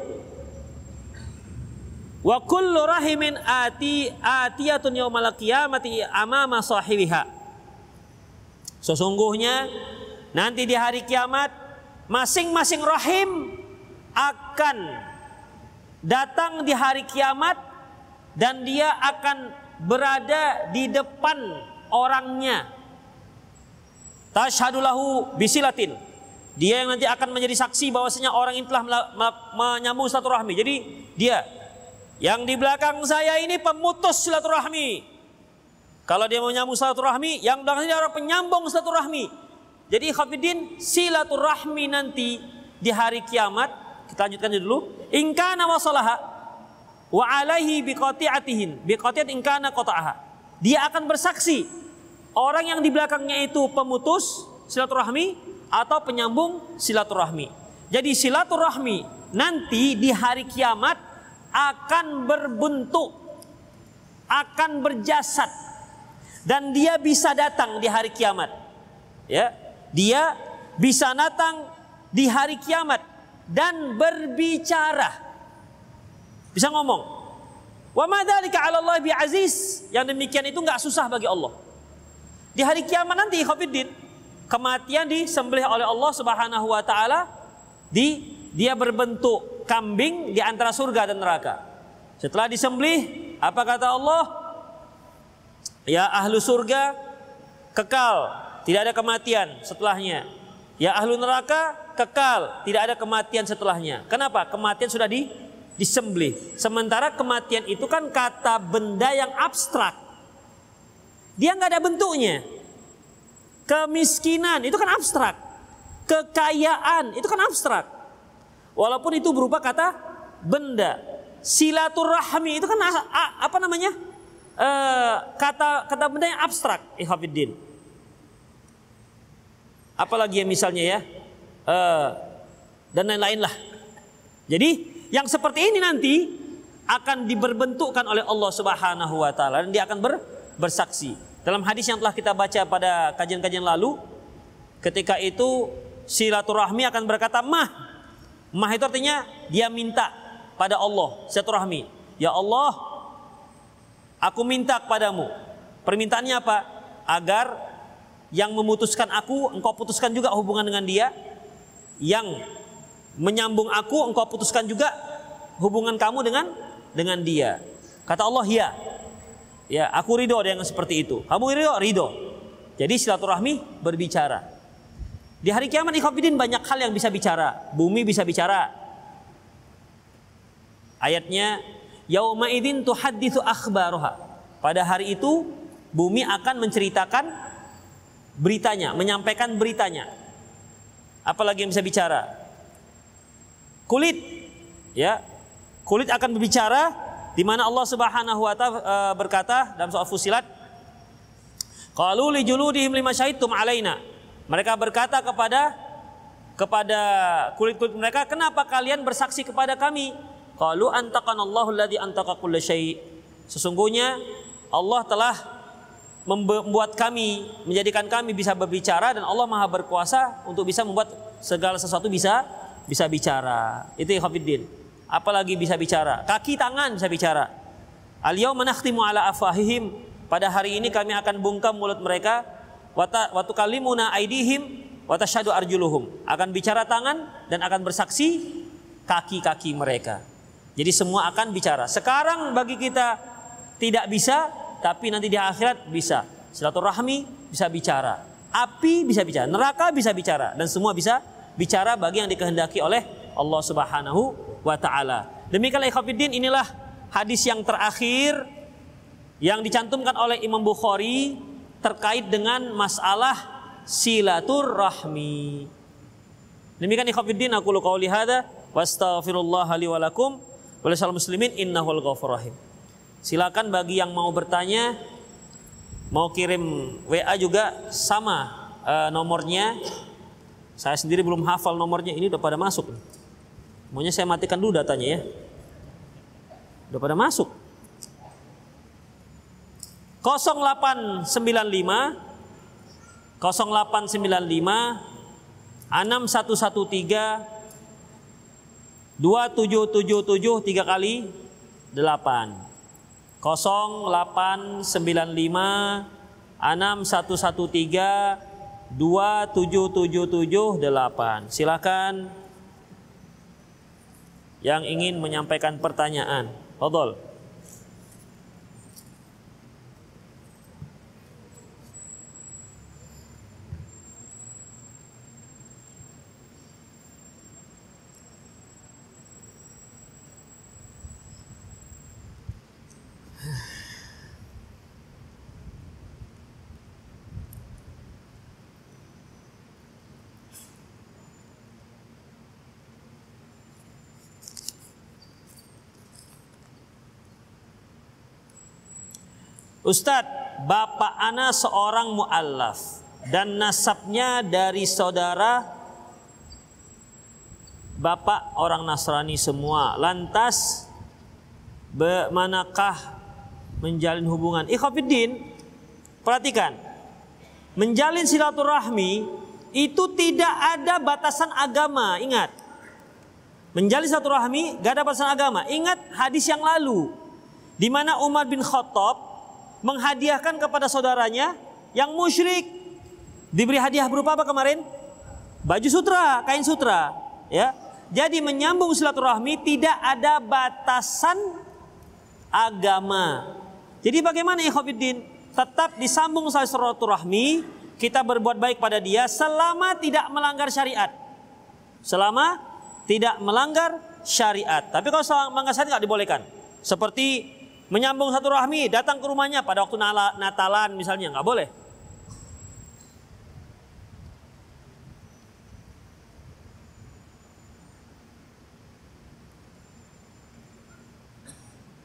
A: Wa kullu rahimin ati atiyatun yaumal qiyamati amama sahibiha. Sesungguhnya nanti di hari kiamat masing-masing rahim akan datang di hari kiamat dan dia akan berada di depan orangnya. Tashhadulahu bisilatin. Dia yang nanti akan menjadi saksi bahwasanya orang ini telah menyambung silaturahmi. Jadi dia yang di belakang saya ini pemutus silaturahmi. Kalau dia mau nyambung silaturahmi, yang belakang ini orang penyambung silaturahmi. Jadi khafidin silaturahmi nanti di hari kiamat kita lanjutkan dulu. Ingkana wasalaha wa alaihi biqati'atihin biqati'at ingkana qata'aha. Dia akan bersaksi orang yang di belakangnya itu pemutus silaturahmi atau penyambung silaturahmi. Jadi silaturahmi nanti di hari kiamat akan berbentuk, akan berjasad dan dia bisa datang di hari kiamat. Ya, dia bisa datang di hari kiamat dan berbicara. Bisa ngomong. Wa madzalika 'ala Allah bi aziz. Yang demikian itu nggak susah bagi Allah. Di hari kiamat nanti Khafiddin kematian disembelih oleh Allah Subhanahu wa taala di dia berbentuk kambing di antara surga dan neraka. Setelah disembelih, apa kata Allah? Ya ahlu surga kekal, tidak ada kematian setelahnya. Ya ahlu neraka kekal, tidak ada kematian setelahnya. Kenapa? Kematian sudah di disembelih. Sementara kematian itu kan kata benda yang abstrak. Dia nggak ada bentuknya. Kemiskinan itu kan abstrak. Kekayaan itu kan abstrak. Walaupun itu berupa kata benda. Silaturahmi itu kan apa namanya? E, kata kata benda yang abstrak. Ikhwafiddin. Apalagi yang misalnya ya. E, dan lain-lain lah. Jadi yang seperti ini nanti akan diberbentukkan oleh Allah Subhanahu wa taala dan dia akan ber, bersaksi. Dalam hadis yang telah kita baca pada kajian-kajian lalu, ketika itu silaturahmi akan berkata, "Mah, Mah itu artinya dia minta pada Allah silaturahmi. Ya Allah, aku minta kepadamu. Permintaannya apa? Agar yang memutuskan aku, engkau putuskan juga hubungan dengan dia. Yang menyambung aku, engkau putuskan juga hubungan kamu dengan dengan dia. Kata Allah, ya. Ya, aku ridho dengan seperti itu. Kamu ridho? Ridho. Jadi silaturahmi berbicara. Di hari kiamat ikhwafidin banyak hal yang bisa bicara. Bumi bisa bicara. Ayatnya yauma idzin tuhadditsu akhbaruha. Pada hari itu bumi akan menceritakan beritanya, menyampaikan beritanya. Apalagi yang bisa bicara? Kulit ya. Kulit akan berbicara di mana Allah Subhanahu wa taala eh, berkata dalam surah Fusilat Qalu li juludihim lima syahidtum alaina mereka berkata kepada kepada kulit-kulit mereka, "Kenapa kalian bersaksi kepada kami?" Qalu antaqanallahu alladzi antaqa syai'. Sesungguhnya Allah telah membuat kami, menjadikan kami bisa berbicara dan Allah Maha berkuasa untuk bisa membuat segala sesuatu bisa bisa bicara. Itu ya Khafiddin. Apalagi bisa bicara. Kaki tangan bisa bicara. Al-yauma nakhtimu ala afahihim. Pada hari ini kami akan bungkam mulut mereka watu kalimuna aidihim watashadu arjuluhum akan bicara tangan dan akan bersaksi kaki-kaki mereka. Jadi semua akan bicara. Sekarang bagi kita tidak bisa, tapi nanti di akhirat bisa. Silaturahmi bisa bicara. Api bisa bicara, neraka bisa bicara dan semua bisa bicara bagi yang dikehendaki oleh Allah Subhanahu wa taala. Demikianlah ikhwatiddin inilah hadis yang terakhir yang dicantumkan oleh Imam Bukhari terkait dengan masalah silaturahmi. Demikian ikhwatiddin aku lu qauli hadza wastaghfirullah li wa lakum wa muslimin innahul ghafurur rahim. Silakan bagi yang mau bertanya mau kirim WA juga sama uh, nomornya. Saya sendiri belum hafal nomornya ini udah pada masuk. Maunya saya matikan dulu datanya ya. Udah pada masuk. 0895 0895 0895 6113 2777 tiga kali 8 0895 6113 2777 8 silakan yang ingin menyampaikan pertanyaan. Fadol. Ustadz, bapak ana seorang mu'allaf dan nasabnya dari saudara bapak orang Nasrani semua. Lantas manakah menjalin hubungan? Ikhwafiddin, perhatikan. Menjalin silaturahmi itu tidak ada batasan agama, ingat. Menjalin silaturahmi gak ada batasan agama. Ingat hadis yang lalu di mana Umar bin Khattab menghadiahkan kepada saudaranya yang musyrik. Diberi hadiah berupa apa kemarin? Baju sutra, kain sutra, ya. Jadi menyambung silaturahmi tidak ada batasan agama. Jadi bagaimana ikhwatiddin? Tetap disambung silaturahmi, kita berbuat baik pada dia selama tidak melanggar syariat. Selama tidak melanggar syariat. Tapi kalau melanggar syariat tidak dibolehkan. Seperti menyambung satu rahmi, datang ke rumahnya pada waktu Natalan misalnya, nggak boleh.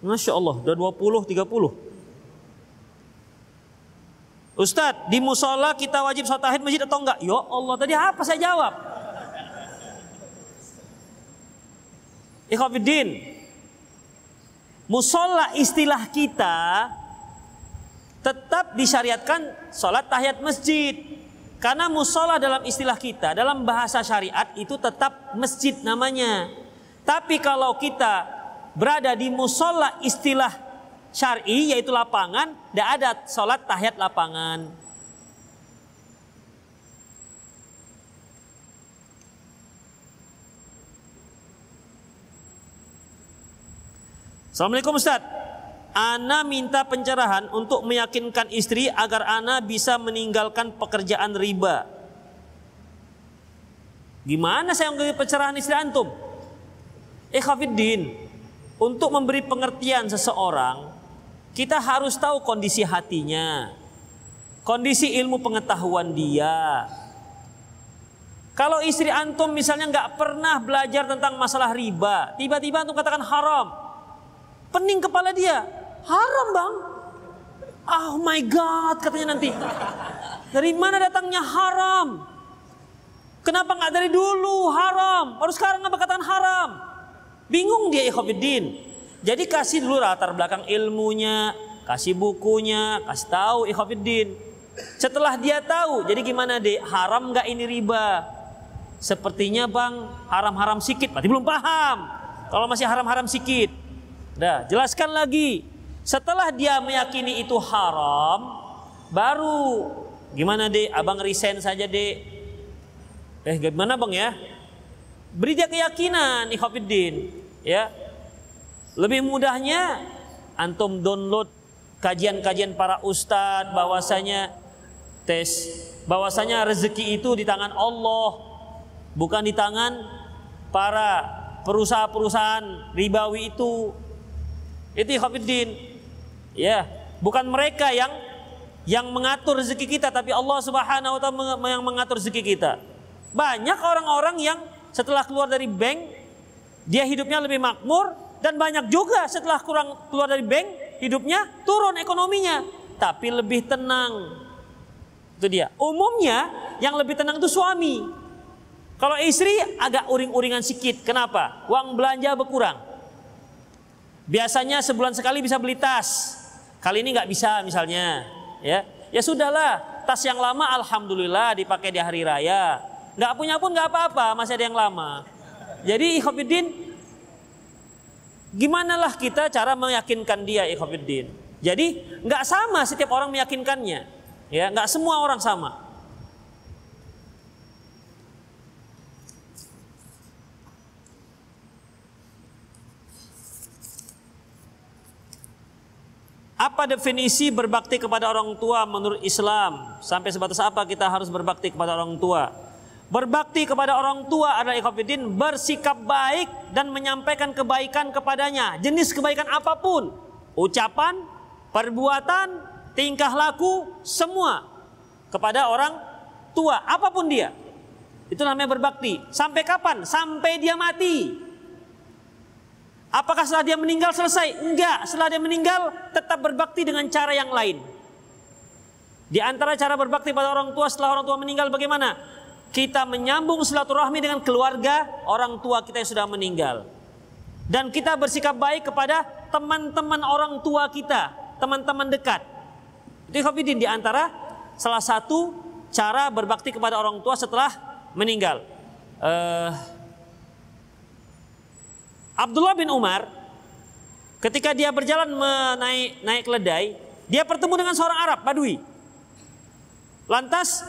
A: Masya Allah, udah 20, 30. Ustadz, di musola kita wajib sholat tahid masjid atau enggak? Ya Allah, tadi apa saya jawab? Ikhwafiddin, musola istilah kita tetap disyariatkan sholat tahiyat masjid. Karena musola dalam istilah kita, dalam bahasa syariat itu tetap masjid namanya. Tapi kalau kita berada di musola istilah syari yaitu lapangan, tidak ada sholat tahiyat lapangan. Assalamualaikum Ustaz. Ana minta pencerahan untuk meyakinkan istri agar Ana bisa meninggalkan pekerjaan riba. Gimana saya memberi pencerahan istri antum? Ikhafiddin, untuk memberi pengertian seseorang, kita harus tahu kondisi hatinya, kondisi ilmu pengetahuan dia. Kalau istri antum misalnya nggak pernah belajar tentang masalah riba, tiba-tiba antum katakan haram, Pening kepala dia. Haram bang. Oh my God katanya nanti. Dari mana datangnya haram? Kenapa nggak dari dulu haram? Baru sekarang nggak katakan haram? Bingung dia ikhwafiddin. Jadi kasih dulu latar belakang ilmunya, kasih bukunya, kasih tahu ikhwafiddin. Setelah dia tahu, jadi gimana deh? Haram nggak ini riba? Sepertinya bang haram-haram sikit, berarti belum paham. Kalau masih haram-haram sikit, Nah, jelaskan lagi. Setelah dia meyakini itu haram, baru gimana deh? Abang resign saja deh. Eh, gimana bang ya? Beri dia keyakinan, ikhwafiddin. Ya, lebih mudahnya antum download kajian-kajian para ustadz bahwasanya tes bahwasanya rezeki itu di tangan Allah bukan di tangan para perusahaan-perusahaan ribawi itu itu ikhwatiddin. Ya, bukan mereka yang yang mengatur rezeki kita tapi Allah Subhanahu wa taala yang mengatur rezeki kita. Banyak orang-orang yang setelah keluar dari bank dia hidupnya lebih makmur dan banyak juga setelah kurang keluar dari bank hidupnya turun ekonominya tapi lebih tenang. Itu dia. Umumnya yang lebih tenang itu suami. Kalau istri agak uring-uringan sedikit. Kenapa? Uang belanja berkurang. Biasanya sebulan sekali bisa beli tas. Kali ini nggak bisa misalnya, ya. Ya sudahlah, tas yang lama alhamdulillah dipakai di hari raya. Nggak punya pun nggak apa-apa, masih ada yang lama. Jadi ikhwatiddin gimana lah kita cara meyakinkan dia ikhwatiddin. Jadi nggak sama setiap orang meyakinkannya. Ya, nggak semua orang sama. Apa definisi berbakti kepada orang tua menurut Islam? Sampai sebatas apa kita harus berbakti kepada orang tua? Berbakti kepada orang tua adalah ikhwatiddin bersikap baik dan menyampaikan kebaikan kepadanya. Jenis kebaikan apa pun. Ucapan, perbuatan, tingkah laku, semua kepada orang tua apa pun dia. Itu namanya berbakti. Sampai kapan? Sampai dia mati. Apakah setelah dia meninggal selesai? Enggak, setelah dia meninggal tetap berbakti dengan cara yang lain. Di antara cara berbakti pada orang tua setelah orang tua meninggal bagaimana? Kita menyambung silaturahmi dengan keluarga orang tua kita yang sudah meninggal. Dan kita bersikap baik kepada teman-teman orang tua kita, teman-teman dekat. Itu di antara salah satu cara berbakti kepada orang tua setelah meninggal. Uh, Abdullah bin Umar ketika dia berjalan menaik naik keledai, dia bertemu dengan seorang Arab Badui. Lantas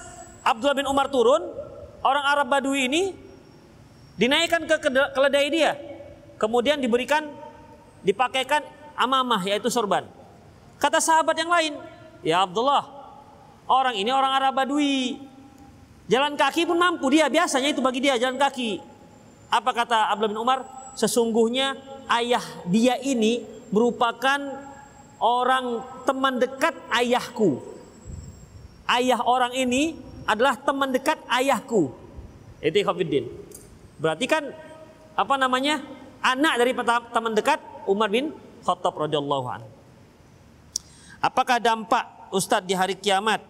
A: Abdullah bin Umar turun, orang Arab Badui ini dinaikkan ke keledai dia, kemudian diberikan dipakaikan amamah yaitu sorban. Kata sahabat yang lain, ya Abdullah, orang ini orang Arab Badui, jalan kaki pun mampu dia biasanya itu bagi dia jalan kaki. Apa kata Abdullah bin Umar? Sesungguhnya ayah dia ini merupakan orang teman dekat ayahku. Ayah orang ini adalah teman dekat ayahku. Itu Khafiddin. Berarti kan apa namanya? Anak dari teman dekat Umar bin Khattab radhiyallahu an. Apakah dampak Ustadz di hari kiamat?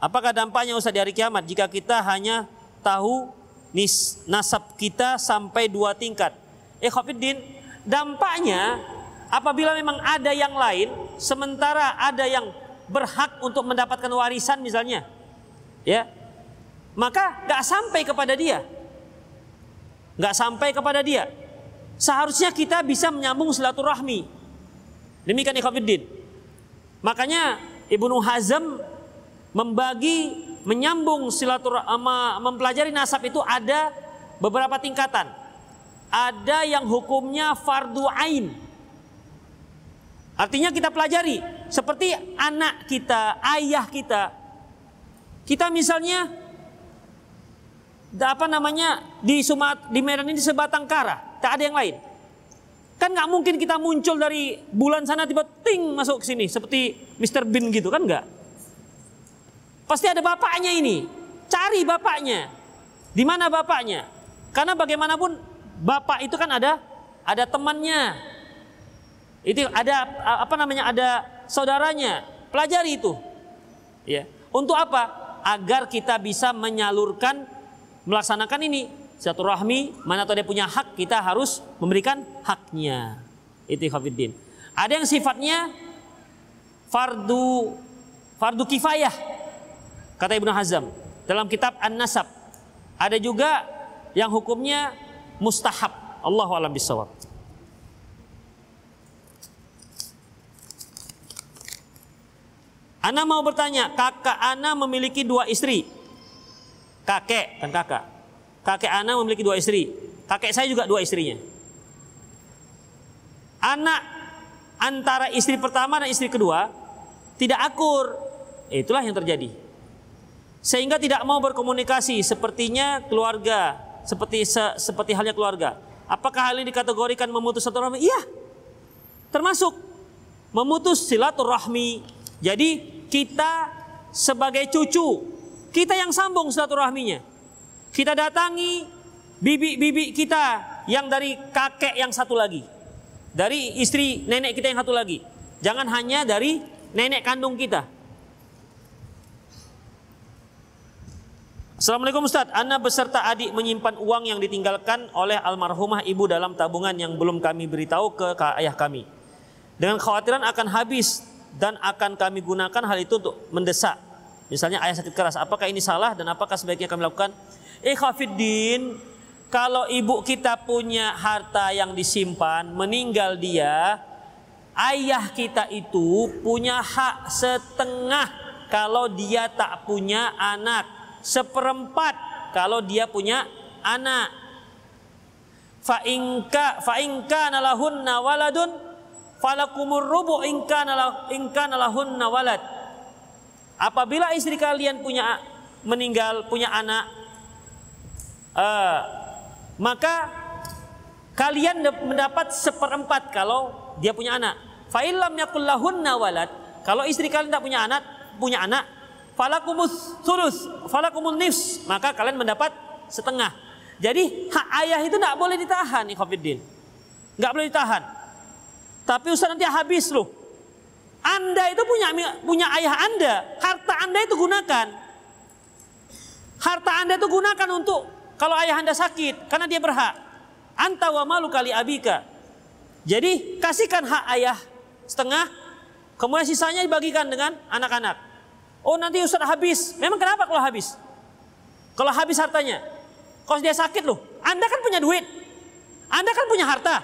A: Apakah dampaknya Ustadz di hari kiamat jika kita hanya tahu nis, nasab kita sampai dua tingkat? Ikhwafiddin, dampaknya apabila memang ada yang lain sementara ada yang berhak untuk mendapatkan warisan misalnya, ya, maka nggak sampai kepada dia, nggak sampai kepada dia. Seharusnya kita bisa menyambung silaturahmi. Demikian ikhwafiddin. Makanya Ibnu Hazm membagi menyambung silaturahmi mempelajari nasab itu ada beberapa tingkatan ada yang hukumnya fardu ain. Artinya kita pelajari seperti anak kita, ayah kita. Kita misalnya apa namanya di Sumat di Medan ini sebatang kara, tak ada yang lain. Kan nggak mungkin kita muncul dari bulan sana tiba ting masuk ke sini seperti Mr. Bean gitu kan nggak? Pasti ada bapaknya ini. Cari bapaknya. Di mana bapaknya? Karena bagaimanapun bapak itu kan ada ada temannya. Itu ada apa namanya? Ada saudaranya. Pelajari itu. Ya. Untuk apa? Agar kita bisa menyalurkan melaksanakan ini satu rahmi mana tahu dia punya hak kita harus memberikan haknya itu khafiddin ada yang sifatnya fardu fardu kifayah kata Ibnu Hazm dalam kitab An-Nasab ada juga yang hukumnya mustahab. Allah alam bisawab. Ana mau bertanya, kakak Ana memiliki dua istri. Kakek, kan kakak. Kakek Ana memiliki dua istri. Kakek saya juga dua istrinya. Anak antara istri pertama dan istri kedua tidak akur. Itulah yang terjadi. Sehingga tidak mau berkomunikasi sepertinya keluarga seperti se, seperti halnya keluarga. Apakah hal ini dikategorikan memutus silaturahmi? Iya. Termasuk memutus silaturahmi. Jadi kita sebagai cucu, kita yang sambung silaturahminya. Kita datangi bibi-bibi kita yang dari kakek yang satu lagi. Dari istri nenek kita yang satu lagi. Jangan hanya dari nenek kandung kita. Assalamualaikum Ustaz, Anda beserta adik menyimpan uang yang ditinggalkan oleh almarhumah ibu dalam tabungan yang belum kami beritahu ke ayah kami. Dengan khawatiran akan habis dan akan kami gunakan hal itu untuk mendesak. Misalnya ayah sakit keras, apakah ini salah dan apakah sebaiknya kami lakukan? Ikhafiddin, kalau ibu kita punya harta yang disimpan, meninggal dia, ayah kita itu punya hak setengah kalau dia tak punya anak, seperempat kalau dia punya anak. Fa inka fa inka nalahunna waladun falakumur rubu inka nalah inka nalahunna walad. Apabila istri kalian punya meninggal punya anak, uh, maka kalian mendapat seperempat kalau dia punya anak. Fa'ilam yakul lahunna walad. Kalau istri kalian tidak punya anak, punya anak, falakumus sulus, falakumun nifs, maka kalian mendapat setengah. Jadi hak ayah itu tidak boleh ditahan, Ikhwafiddin. Nggak boleh ditahan. Tapi Ustaz nanti habis loh. Anda itu punya punya ayah Anda, harta Anda itu gunakan. Harta Anda itu gunakan untuk kalau ayah Anda sakit karena dia berhak. Anta wa malu kali abika. Jadi kasihkan hak ayah setengah, kemudian sisanya dibagikan dengan anak-anak. Oh nanti Ustaz habis. Memang kenapa kalau habis? Kalau habis hartanya, kalau dia sakit loh, Anda kan punya duit. Anda kan punya harta.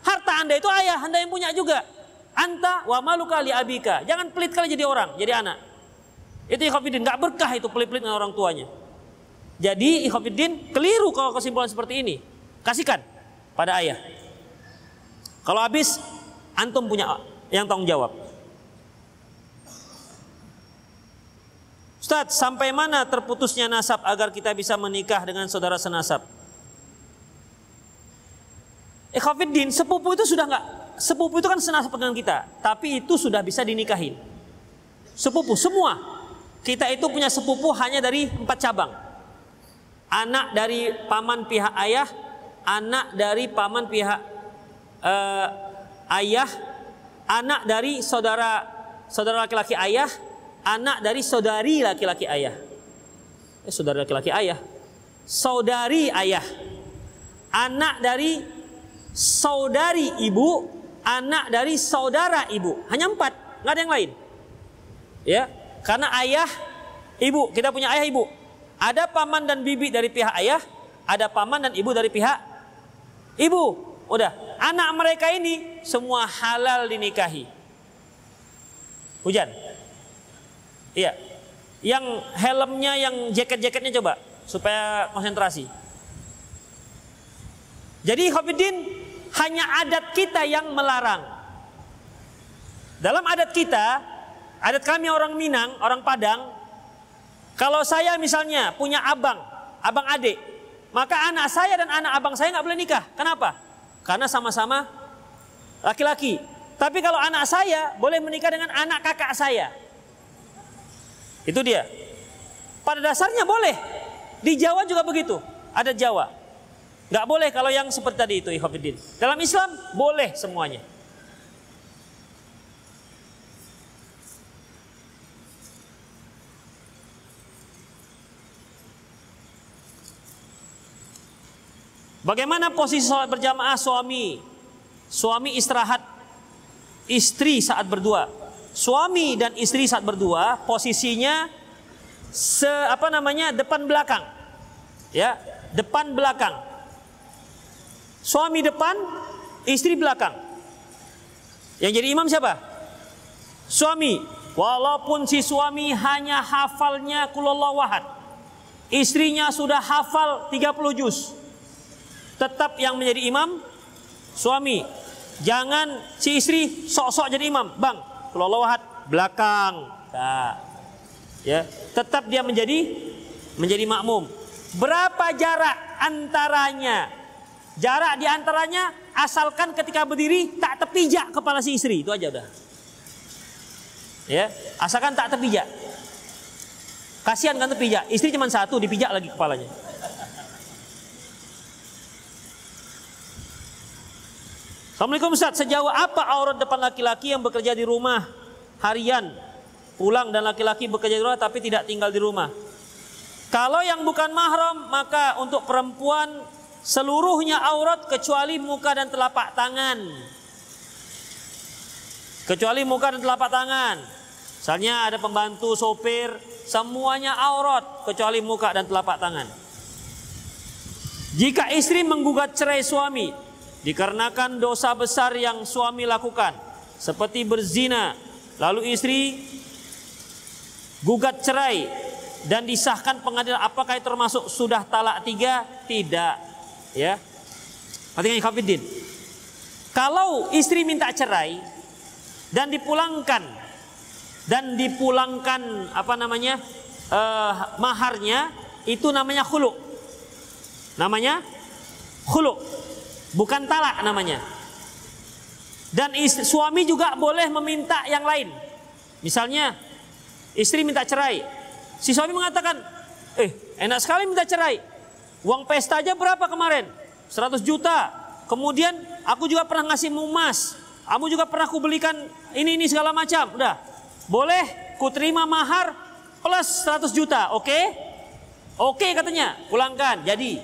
A: Harta Anda itu ayah, Anda yang punya juga. Anta wa malu kali abika. Jangan pelit kali jadi orang, jadi anak. Itu ikhafidin, nggak berkah itu pelit-pelit dengan orang tuanya. Jadi ikhafidin keliru kalau kesimpulan seperti ini. Kasihkan pada ayah. Kalau habis, antum punya yang tanggung jawab. Ustaz, sampai mana terputusnya nasab agar kita bisa menikah dengan saudara senasab? Ikhwafiddin, sepupu itu sudah nggak, sepupu itu kan senasab dengan kita, tapi itu sudah bisa dinikahin. Sepupu semua, kita itu punya sepupu hanya dari empat cabang. Anak dari paman pihak ayah, anak dari paman pihak uh, ayah, anak dari saudara saudara laki-laki ayah, anak dari saudari laki-laki ayah. Eh, saudara laki-laki ayah. Saudari ayah. Anak dari saudari ibu, anak dari saudara ibu. Hanya empat, nggak ada yang lain. Ya, karena ayah, ibu, kita punya ayah ibu. Ada paman dan bibi dari pihak ayah, ada paman dan ibu dari pihak ibu. Udah, anak mereka ini semua halal dinikahi. Hujan. Iya. Yang helmnya, yang jaket-jaketnya coba supaya konsentrasi. Jadi Khafidin hanya adat kita yang melarang. Dalam adat kita, adat kami orang Minang, orang Padang, kalau saya misalnya punya abang, abang adik, maka anak saya dan anak abang saya nggak boleh nikah. Kenapa? Karena sama-sama laki-laki. Tapi kalau anak saya boleh menikah dengan anak kakak saya. Itu dia. Pada dasarnya boleh. Di Jawa juga begitu. Ada Jawa. Gak boleh kalau yang seperti tadi itu Ikhwafiddin. Dalam Islam boleh semuanya. Bagaimana posisi sholat berjamaah suami? Suami istirahat, istri saat berdua suami dan istri saat berdua posisinya se apa namanya depan belakang. Ya, depan belakang. Suami depan, istri belakang. Yang jadi imam siapa? Suami. Walaupun si suami hanya hafalnya kulallah wahad. Istrinya sudah hafal 30 juz. Tetap yang menjadi imam suami. Jangan si istri sok-sok jadi imam. Bang, Kulalawahat belakang. Nah, ya, tetap dia menjadi menjadi makmum. Berapa jarak antaranya? Jarak di antaranya asalkan ketika berdiri tak terpijak kepala si istri, itu aja udah. Ya, asalkan tak terpijak. Kasihan kan terpijak, istri cuma satu dipijak lagi kepalanya. Assalamualaikum Ustaz, sejauh apa aurat depan laki-laki yang bekerja di rumah harian pulang dan laki-laki bekerja di rumah tapi tidak tinggal di rumah? Kalau yang bukan mahram maka untuk perempuan seluruhnya aurat kecuali muka dan telapak tangan. Kecuali muka dan telapak tangan. Misalnya ada pembantu, sopir, semuanya aurat kecuali muka dan telapak tangan. Jika istri menggugat cerai suami dikarenakan dosa besar yang suami lakukan seperti berzina, lalu istri gugat cerai dan disahkan pengadilan apakah itu termasuk sudah talak tiga? Tidak. Ya. Perhatikan Khafidin. Kalau istri minta cerai dan dipulangkan dan dipulangkan apa namanya uh, maharnya itu namanya khulu. Namanya khulu. Bukan talak namanya. Dan istri, suami juga boleh meminta yang lain. Misalnya istri minta cerai. Si suami mengatakan, "Eh, enak sekali minta cerai. Uang pesta aja berapa kemarin? 100 juta. Kemudian aku juga pernah ngasih emas. Kamu juga pernah aku belikan ini ini segala macam. Udah, boleh ku terima mahar plus 100 juta, oke? Okay? Oke okay, katanya, pulangkan. Jadi,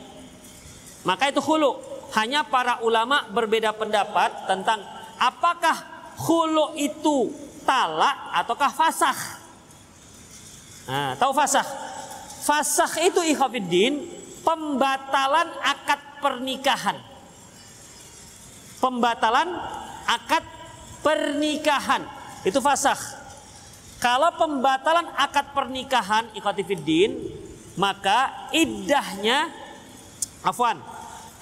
A: maka itu hulu. Hanya para ulama berbeda pendapat tentang apakah hulu itu talak ataukah fasah. Nah, tahu fasah? Fasah itu ikhafiddin pembatalan akad pernikahan. Pembatalan akad pernikahan. Itu fasah. Kalau pembatalan akad pernikahan ikhwatifiddin, maka idahnya afwan.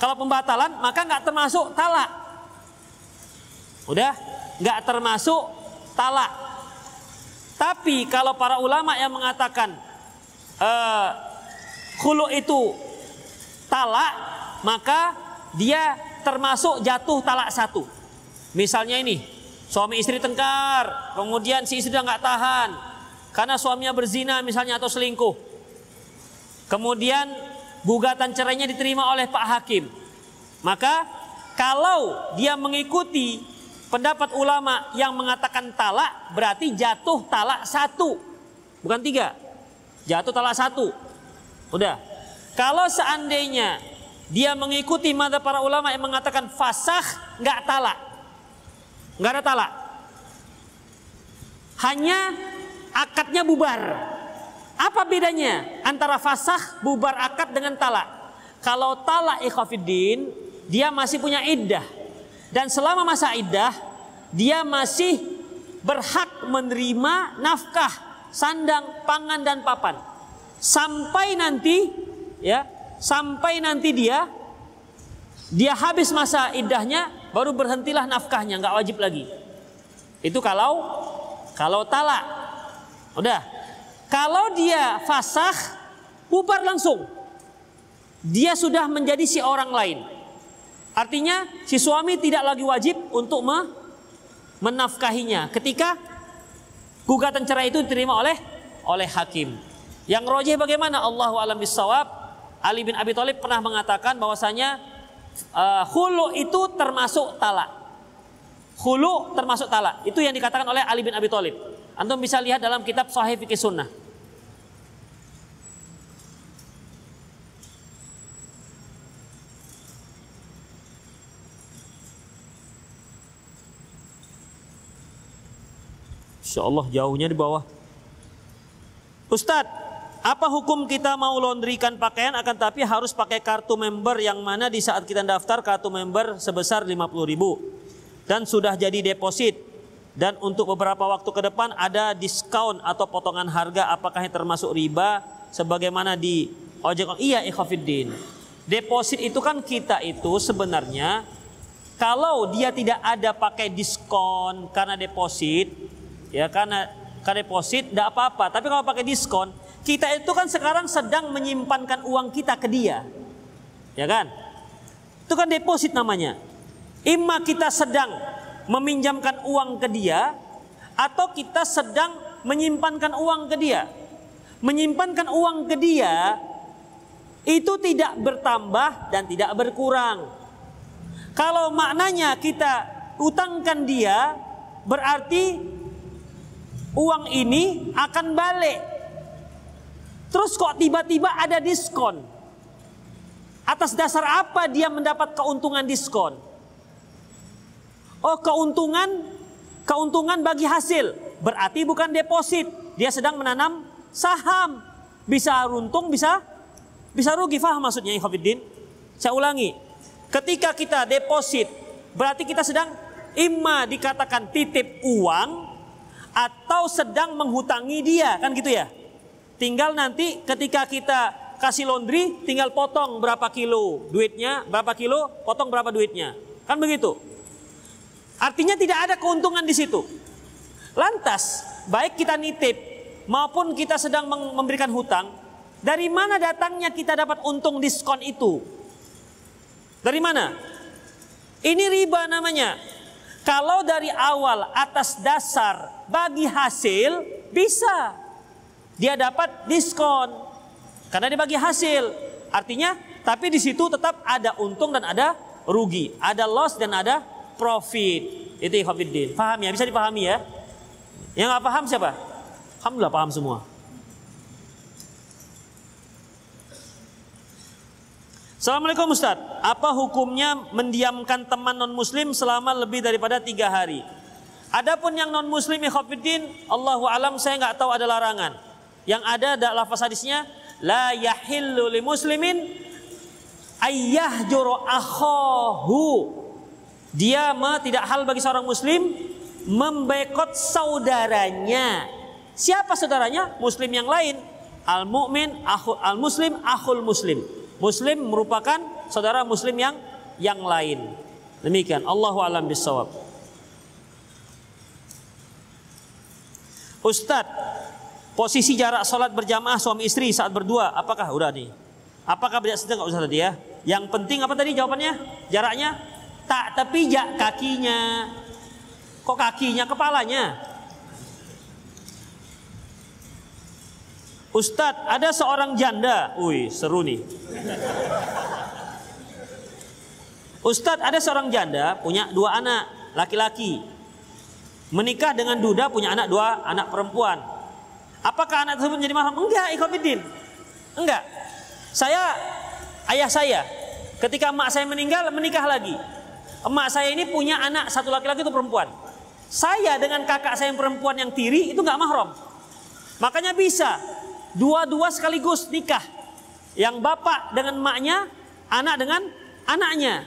A: Kalau pembatalan maka nggak termasuk talak. Udah, nggak termasuk talak. Tapi kalau para ulama yang mengatakan uh, itu talak, maka dia termasuk jatuh talak satu. Misalnya ini, Suami istri tengkar, kemudian si istri nggak tahan karena suaminya berzina misalnya atau selingkuh. Kemudian gugatan cerainya diterima oleh Pak Hakim. Maka kalau dia mengikuti pendapat ulama yang mengatakan talak berarti jatuh talak satu bukan tiga jatuh talak satu udah kalau seandainya dia mengikuti mata para ulama yang mengatakan fasah nggak talak nggak ada talak. Hanya akadnya bubar. Apa bedanya antara fasah bubar akad dengan talak? Kalau talak ikhafiddin, dia masih punya iddah. Dan selama masa iddah, dia masih berhak menerima nafkah, sandang, pangan dan papan. Sampai nanti ya, sampai nanti dia dia habis masa iddahnya baru berhentilah nafkahnya, nggak wajib lagi. Itu kalau kalau talak. Udah. Kalau dia fasah, bubar langsung. Dia sudah menjadi si orang lain. Artinya si suami tidak lagi wajib untuk me menafkahinya ketika gugatan cerai itu diterima oleh oleh hakim. Yang rojih bagaimana? Allahu alam bisawab. Ali bin Abi Thalib pernah mengatakan bahwasanya uh, hulu itu termasuk talak. Hulu termasuk talak. Itu yang dikatakan oleh Ali bin Abi Thalib. Antum bisa lihat dalam kitab Sahih Fikih Sunnah. Insya Allah jauhnya di bawah. Ustadz, apa hukum kita mau laundrykan pakaian akan tapi harus pakai kartu member yang mana di saat kita daftar kartu member sebesar 50 ribu. Dan sudah jadi deposit. Dan untuk beberapa waktu ke depan ada diskon atau potongan harga apakah yang termasuk riba sebagaimana di ojek iya ikhafiddin deposit itu kan kita itu sebenarnya kalau dia tidak ada pakai diskon karena deposit ya karena karena deposit tidak apa-apa tapi kalau pakai diskon kita itu kan sekarang sedang menyimpankan uang kita ke dia. Ya kan? Itu kan deposit namanya. Ima kita sedang meminjamkan uang ke dia atau kita sedang menyimpankan uang ke dia. Menyimpankan uang ke dia itu tidak bertambah dan tidak berkurang. Kalau maknanya kita utangkan dia berarti uang ini akan balik Terus kok tiba-tiba ada diskon? Atas dasar apa dia mendapat keuntungan diskon? Oh, keuntungan keuntungan bagi hasil. berarti bukan deposit. Dia sedang menanam saham. Bisa untung, bisa bisa rugi. Faham maksudnya Ikhwanuddin? Saya ulangi. Ketika kita deposit, berarti kita sedang imma dikatakan titip uang atau sedang menghutangi dia, kan gitu ya? Tinggal nanti ketika kita kasih laundry, tinggal potong berapa kilo duitnya, berapa kilo, potong berapa duitnya. Kan begitu. Artinya tidak ada keuntungan di situ. Lantas, baik kita nitip maupun kita sedang memberikan hutang, dari mana datangnya kita dapat untung diskon itu? Dari mana? Ini riba namanya. Kalau dari awal atas dasar bagi hasil bisa dia dapat diskon karena dia bagi hasil. Artinya tapi di situ tetap ada untung dan ada rugi, ada loss dan ada profit. Itu ikhwatiddin. Paham ya? Bisa dipahami ya? Yang nggak paham siapa? Alhamdulillah paham semua. Assalamualaikum Ustaz. Apa hukumnya mendiamkan teman non muslim selama lebih daripada tiga hari? Adapun yang non muslim ikhwatiddin, Allahu alam saya nggak tahu ada larangan. Yang ada adalah lafaz hadisnya la yahillu li muslimin ayyah juru akhahu dia mah tidak hal bagi seorang muslim membekot saudaranya. Siapa saudaranya? Muslim yang lain. Al mukmin al muslim akhul muslim. Muslim merupakan saudara muslim yang yang lain. Demikian. Allahu alam bisawab. Ustadz, posisi jarak sholat berjamaah suami istri saat berdua, apakah udah nih? Apakah beda sedang nggak usah tadi ya? Yang penting apa tadi jawabannya? Jaraknya tak terpijak kakinya. Kok kakinya kepalanya? Ustadz, ada seorang janda. Wih, seru nih. Ustadz, ada seorang janda punya dua anak laki-laki. Menikah dengan duda punya anak dua anak perempuan. Apakah anak tersebut menjadi mahram? Enggak, ikhwatiddin. Enggak. Saya, ayah saya, ketika emak saya meninggal, menikah lagi. Emak saya ini punya anak satu laki-laki itu perempuan. Saya dengan kakak saya yang perempuan yang tiri itu nggak mahram. Makanya bisa dua-dua sekaligus nikah. Yang bapak dengan emaknya, anak dengan anaknya.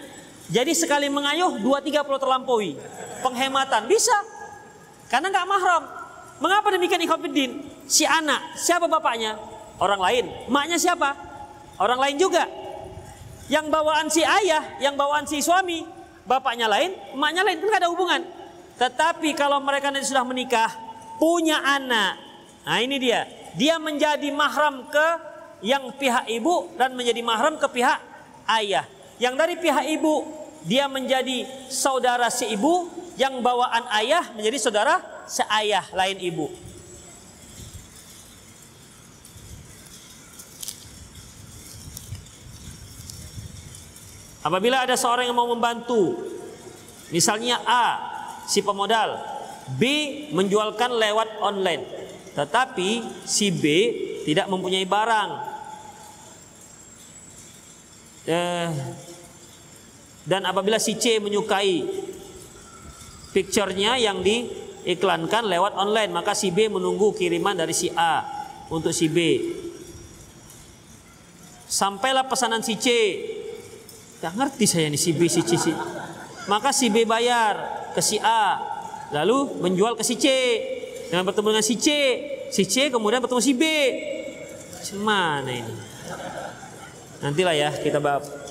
A: Jadi sekali mengayuh dua tiga puluh terlampaui. Penghematan bisa. Karena nggak mahram. Mengapa demikian ikhwatiddin? Si anak, siapa bapaknya? Orang lain. Emaknya siapa? Orang lain juga. Yang bawaan si ayah, yang bawaan si suami, bapaknya lain, emaknya lain, itu nggak ada hubungan. Tetapi kalau mereka nanti sudah menikah, punya anak, nah ini dia, dia menjadi mahram ke yang pihak ibu dan menjadi mahram ke pihak ayah. Yang dari pihak ibu dia menjadi saudara si ibu, yang bawaan ayah menjadi saudara seayah lain ibu. Apabila ada seorang yang mau membantu, misalnya A, si pemodal, B menjualkan lewat online, tetapi si B tidak mempunyai barang. Eh, dan apabila si C menyukai picture-nya yang diiklankan lewat online, maka si B menunggu kiriman dari si A untuk si B. Sampailah pesanan si C Gak ngerti saya nih si B, si C, si. Maka si B bayar ke si A, lalu menjual ke si C. Dengan bertemu dengan si C, si C kemudian bertemu si B. Mana ini? Nantilah ya kita bab.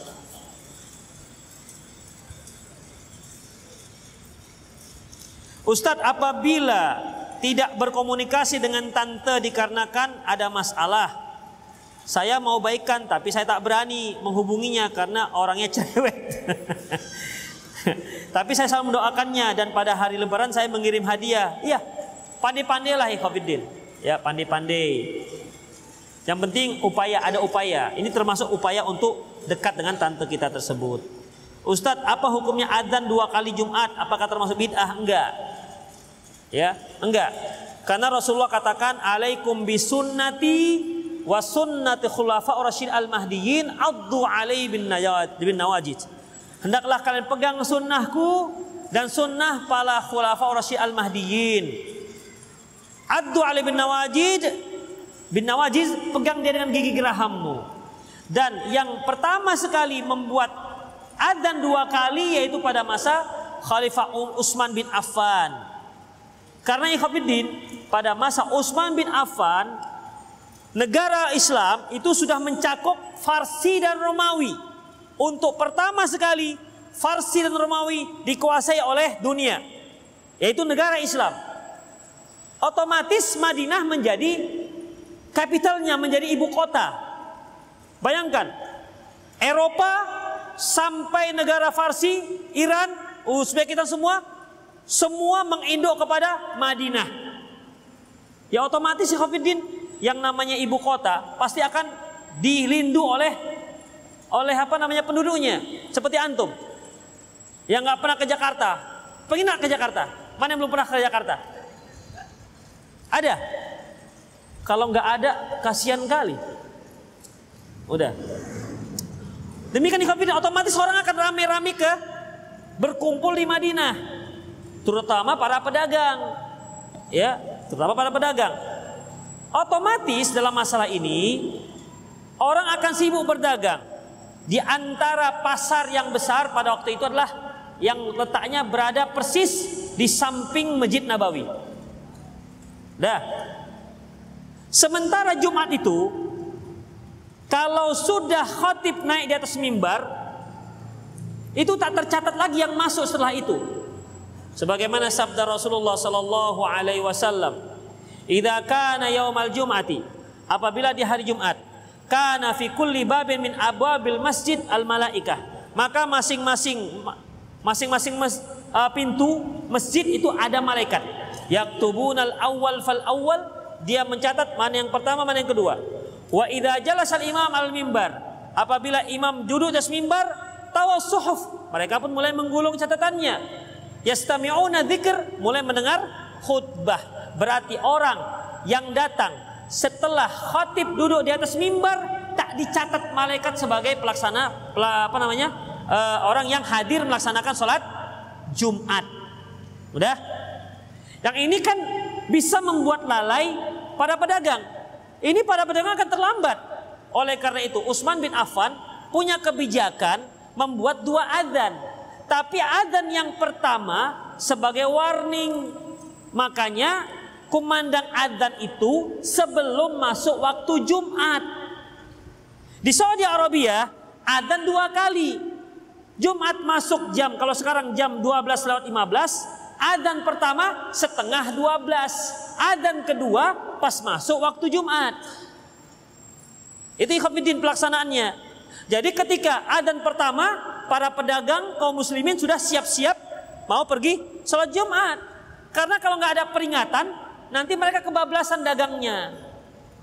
A: Ustadz apabila tidak berkomunikasi dengan tante dikarenakan ada masalah saya mau baikkan tapi saya tak berani menghubunginya karena orangnya cewek. tapi saya selalu mendoakannya dan pada hari lebaran saya mengirim hadiah. Iya, pandai-pandailah ikhwatiddin. Ya, pandai-pandai. Yang penting upaya ada upaya. Ini termasuk upaya untuk dekat dengan tante kita tersebut. Ustadz, apa hukumnya adzan dua kali Jumat? Apakah termasuk bid'ah? Enggak. Ya, enggak. Karena Rasulullah katakan, "Alaikum bisunnati wa sunnati khulafa rasyid al mahdiyin addu alai bin nawajid hendaklah kalian pegang sunnahku dan sunnah para khulafa rasyid al mahdiyin Addu Ali bin Nawajid bin Nawajiz pegang dia dengan gigi gerahammu. Dan yang pertama sekali membuat adzan dua kali yaitu pada masa Khalifah Utsman bin Affan. Karena ikhwatiddin pada masa Utsman bin Affan negara Islam itu sudah mencakup Farsi dan Romawi. Untuk pertama sekali Farsi dan Romawi dikuasai oleh dunia yaitu negara Islam otomatis Madinah menjadi kapitalnya, menjadi ibu kota. Bayangkan, Eropa sampai negara Farsi, Iran, Uzbekistan semua, semua menginduk kepada Madinah. Ya otomatis si Khofiddin yang namanya ibu kota pasti akan dilindu oleh oleh apa namanya penduduknya seperti antum yang nggak pernah ke Jakarta pengen ke Jakarta mana yang belum pernah ke Jakarta ada? Kalau nggak ada, kasihan kali. Udah. Demikian ikhwan otomatis orang akan rame-rame ke berkumpul di Madinah. Terutama para pedagang. Ya, terutama para pedagang. Otomatis dalam masalah ini orang akan sibuk berdagang. Di antara pasar yang besar pada waktu itu adalah yang letaknya berada persis di samping Masjid Nabawi. Dah. Sementara Jumat itu kalau sudah khatib naik di atas mimbar itu tak tercatat lagi yang masuk setelah itu. Sebagaimana sabda Rasulullah sallallahu alaihi wasallam, "Idza kana yaumal jum'ati" apabila di hari Jumat, kana fi kulli babin min abwabil masjid al malaikah. Maka masing-masing masing-masing mas, uh, pintu masjid itu ada malaikat yaktubunal awal fal awal dia mencatat mana yang pertama mana yang kedua wa idza jalasal imam al mimbar apabila imam duduk di atas mimbar tawassuhuf mereka pun mulai menggulung catatannya yastami'una dzikr mulai mendengar khutbah berarti orang yang datang setelah khatib duduk di atas mimbar tak dicatat malaikat sebagai pelaksana apa namanya uh, orang yang hadir melaksanakan sholat Jumat. Udah? Yang ini kan bisa membuat lalai para pedagang. Ini para pedagang akan terlambat. Oleh karena itu Utsman bin Affan punya kebijakan membuat dua adzan. Tapi adzan yang pertama sebagai warning. Makanya kumandang adzan itu sebelum masuk waktu Jumat. Di Saudi Arabia adzan dua kali. Jumat masuk jam kalau sekarang jam 12 lewat 15 Adan pertama setengah 12. Adan kedua pas masuk waktu Jumat. Itu ikhwatiddin pelaksanaannya. Jadi ketika adan pertama para pedagang kaum muslimin sudah siap-siap mau pergi sholat Jumat. Karena kalau nggak ada peringatan nanti mereka kebablasan dagangnya.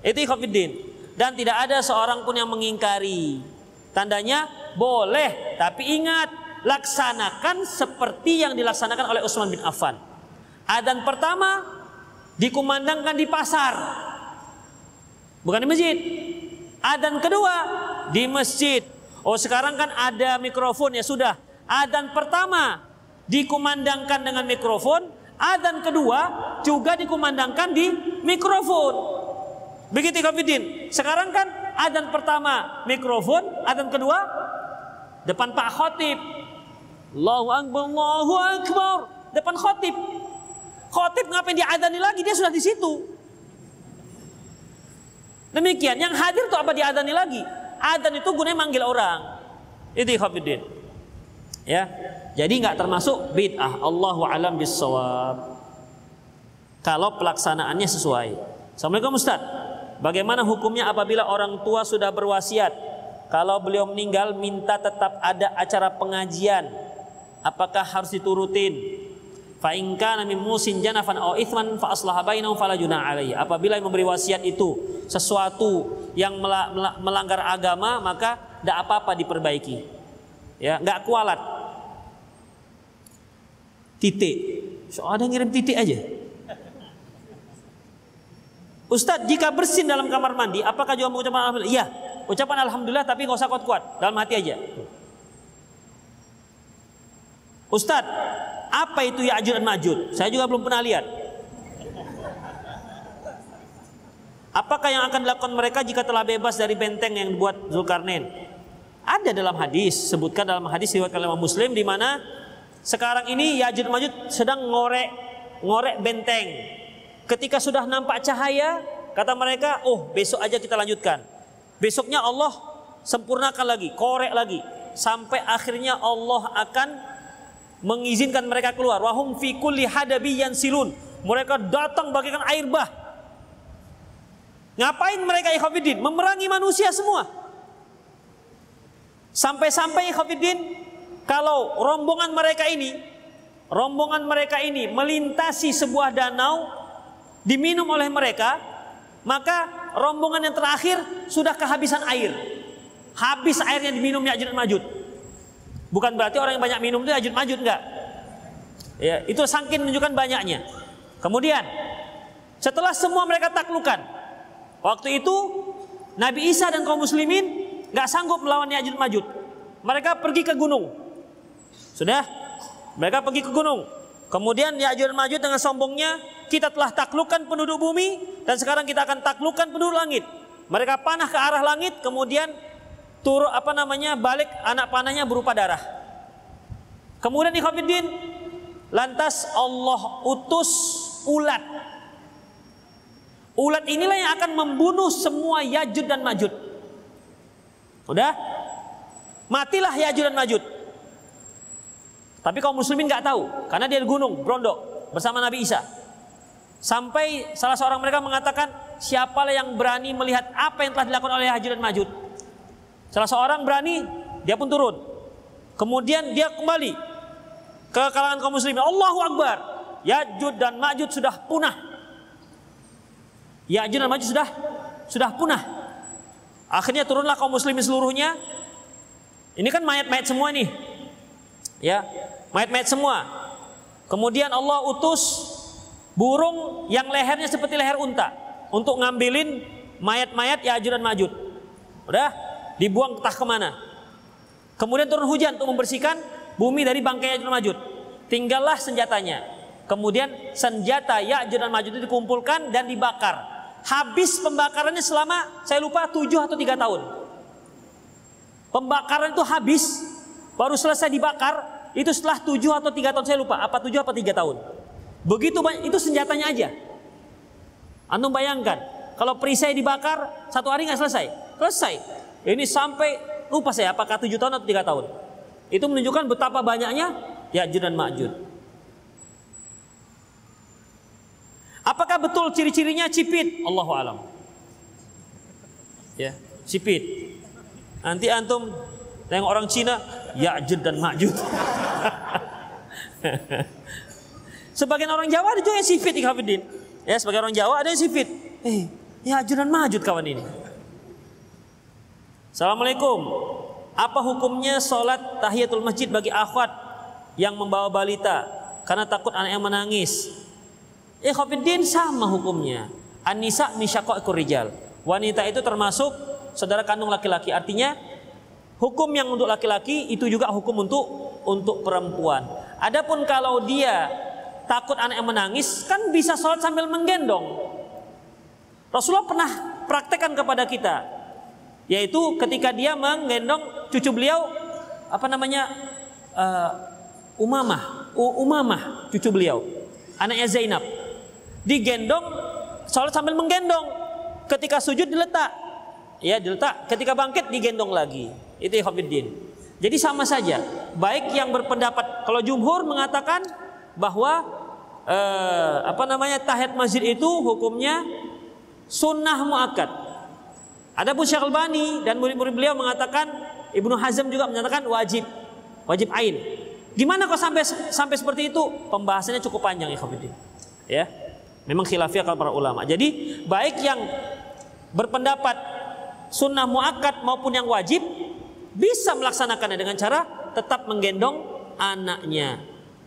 A: Itu ikhwatiddin. Dan tidak ada seorang pun yang mengingkari. Tandanya boleh, tapi ingat laksanakan seperti yang dilaksanakan oleh Utsman bin Affan. Adan pertama dikumandangkan di pasar. Bukan di masjid. Adan kedua di masjid. Oh sekarang kan ada mikrofon ya sudah. Adan pertama dikumandangkan dengan mikrofon. Adan kedua juga dikumandangkan di mikrofon. Begitu Kafidin. Sekarang kan adan pertama mikrofon, adan kedua depan Pak Khotib. Allahu Akbar, Allahu Akbar. Depan khotib. Khotib ngapain diadani lagi? Dia sudah di situ. Demikian, yang hadir tuh apa diadani lagi? Adan itu gunanya manggil orang. Itu khafidin. Ya. Jadi nggak termasuk bid'ah. Allahu alam bisawab. Kalau pelaksanaannya sesuai. Assalamualaikum Ustaz. Bagaimana hukumnya apabila orang tua sudah berwasiat kalau beliau meninggal minta tetap ada acara pengajian apakah harus diturutin fa in kana min musin janafan aw ithman fa aslaha bainahum fala junah alaihi. Apabila yang memberi wasiat itu sesuatu yang melanggar agama maka tidak apa-apa diperbaiki. Ya nggak kualat. Titik. So ada yang ngirim titik aja? Ustadz jika bersin dalam kamar mandi apakah juga mengucapkan alhamdulillah? Iya. Ucapan alhamdulillah tapi nggak usah kuat-kuat. Dalam hati aja Ustadz, apa itu Ya'jud dan Ma'jud? Saya juga belum pernah lihat. Apakah yang akan dilakukan mereka jika telah bebas dari benteng yang dibuat Zulkarnain? Ada dalam hadis, sebutkan dalam hadis riwayat oleh Muslim di mana sekarang ini Yajud Majud sedang ngorek ngorek benteng. Ketika sudah nampak cahaya, kata mereka, "Oh, besok aja kita lanjutkan." Besoknya Allah sempurnakan lagi, korek lagi sampai akhirnya Allah akan mengizinkan mereka keluar. Wahum fi kulli hadabi silun. Mereka datang bagaikan air bah Ngapain mereka ikhafidin? Memerangi manusia semua. Sampai-sampai ikhafidin, kalau rombongan mereka ini, rombongan mereka ini melintasi sebuah danau, diminum oleh mereka, maka rombongan yang terakhir sudah kehabisan air. Habis airnya diminum Ya'jud dan Majud. Bukan berarti orang yang banyak minum itu Ya'jud Majud enggak. Ya, itu sangkin menunjukkan banyaknya. Kemudian setelah semua mereka taklukan, Waktu itu Nabi Isa dan kaum muslimin nggak sanggup melawan Ya'juj Majud. Mereka pergi ke gunung. Sudah? Mereka pergi ke gunung. Kemudian Ya'juj Majud dengan sombongnya, kita telah taklukkan penduduk bumi dan sekarang kita akan taklukkan penduduk langit. Mereka panah ke arah langit, kemudian turun apa namanya balik anak panahnya berupa darah. Kemudian di lantas Allah utus ulat Ulat inilah yang akan membunuh semua Yajud dan Majud. Udah? Matilah Yajud dan Majud. Tapi kaum muslimin nggak tahu karena dia di gunung Brondok bersama Nabi Isa. Sampai salah seorang mereka mengatakan, siapalah yang berani melihat apa yang telah dilakukan oleh Yajud dan Majud? Salah seorang berani, dia pun turun. Kemudian dia kembali ke kalangan kaum muslimin. Allahu Akbar. Yajud dan Majud sudah punah Ya'juj dan Ma'juj sudah sudah punah. Akhirnya turunlah kaum muslimin seluruhnya. Ini kan mayat-mayat semua nih. Ya, mayat-mayat semua. Kemudian Allah utus burung yang lehernya seperti leher unta untuk ngambilin mayat-mayat Ya'juj dan Ma'juj. Udah, dibuang entah ke mana. Kemudian turun hujan untuk membersihkan bumi dari bangkai Ya'juj dan Ma'juj. Tinggallah senjatanya. Kemudian senjata Ya'juj dan Ma'juj itu dikumpulkan dan dibakar habis pembakarannya selama saya lupa 7 atau 3 tahun. Pembakaran itu habis, baru selesai dibakar, itu setelah 7 atau 3 tahun saya lupa, apa 7 apa 3 tahun. Begitu itu senjatanya aja. Anda bayangkan, kalau perisai dibakar, satu hari nggak selesai. Selesai. Ini sampai, lupa saya apakah 7 tahun atau 3 tahun. Itu menunjukkan betapa banyaknya Ya'jud dan Ma'jud. Apakah betul ciri-cirinya cipit? Allahu alam. Ya, cipit. Nanti antum tengok orang Cina, Ya'jud dan Ma'jud. sebagian orang Jawa ada juga yang sifit. Ya, sebagai orang Jawa ada yang sifit. Eh, Ya'jud dan Ma'jud kawan ini. Assalamualaikum. Apa hukumnya sholat tahiyatul masjid bagi akhwat yang membawa balita karena takut anaknya menangis? Ikhwafiddin sama hukumnya. Anisa misyaqaiqur rijal. Wanita itu termasuk saudara kandung laki-laki. Artinya hukum yang untuk laki-laki itu juga hukum untuk untuk perempuan. Adapun kalau dia takut anak yang menangis kan bisa sholat sambil menggendong. Rasulullah pernah praktekkan kepada kita yaitu ketika dia menggendong cucu beliau apa namanya uh, Umamah, Umamah cucu beliau, anaknya Zainab. Digendong sholat sambil menggendong. Ketika sujud diletak. Ya diletak. Ketika bangkit digendong lagi. Itu ikhwatiddin jadi sama saja. Baik yang berpendapat kalau jumhur mengatakan bahwa eh, apa namanya tahiyat masjid itu hukumnya sunnah muakkad Adapun Syekh Albani dan murid-murid beliau mengatakan Ibnu Hazm juga menyatakan wajib wajib ain. Gimana kok sampai sampai seperti itu? Pembahasannya cukup panjang ya Ya. Memang khilafiyah kalau para ulama. Jadi baik yang berpendapat sunnah muakkad maupun yang wajib bisa melaksanakannya dengan cara tetap menggendong anaknya.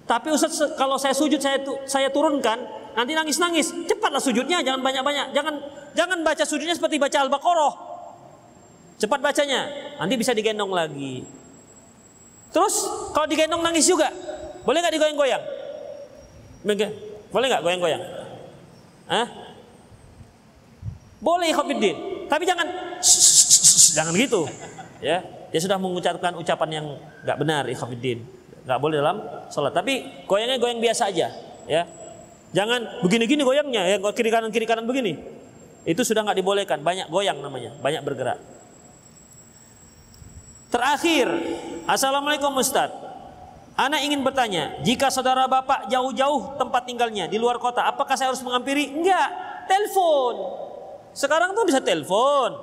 A: Tapi Ustaz kalau saya sujud saya saya turunkan nanti nangis-nangis. Cepatlah sujudnya jangan banyak-banyak. Jangan jangan baca sujudnya seperti baca Al-Baqarah. Cepat bacanya, nanti bisa digendong lagi. Terus kalau digendong nangis juga, boleh nggak digoyang-goyang? Boleh nggak goyang-goyang? Hah? Boleh ikhwatiddin, tapi jangan jangan gitu. Ya, dia sudah mengucapkan ucapan yang nggak benar ikhwatiddin. Nggak boleh dalam sholat. Tapi goyangnya goyang biasa aja, ya. Jangan begini-gini goyangnya, ya kiri kanan kiri kanan begini. Itu sudah nggak dibolehkan. Banyak goyang namanya, banyak bergerak. Terakhir, Assalamualaikum Ustaz. Anak ingin bertanya, jika saudara bapak jauh-jauh tempat tinggalnya di luar kota, apakah saya harus mengampiri? Enggak, telepon. Sekarang tuh bisa telepon.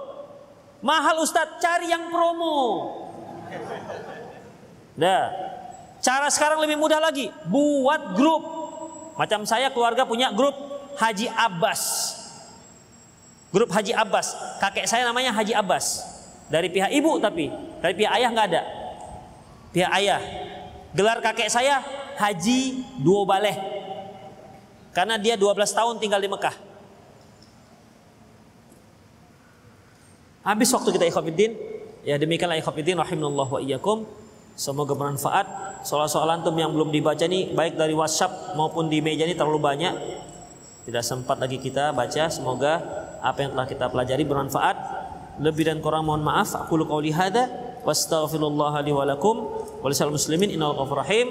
A: Mahal Ustadz, cari yang promo. Nah, cara sekarang lebih mudah lagi. Buat grup. Macam saya keluarga punya grup Haji Abbas. Grup Haji Abbas. Kakek saya namanya Haji Abbas. Dari pihak ibu tapi. Dari pihak ayah nggak ada. Pihak ayah. Gelar kakek saya Haji Duo Baleh. Karena dia 12 tahun tinggal di Mekah. Habis waktu kita ikhwatiddin. Ya demikianlah ikhwatiddin rahimanallah wa iyyakum. Semoga bermanfaat. Soal-soal antum yang belum dibaca nih baik dari WhatsApp maupun di meja ini terlalu banyak. Tidak sempat lagi kita baca. Semoga apa yang telah kita pelajari bermanfaat. Lebih dan kurang mohon maaf. Aku lu qauli hada wastaghfirullah li wa lakum wa muslimin innal rahim.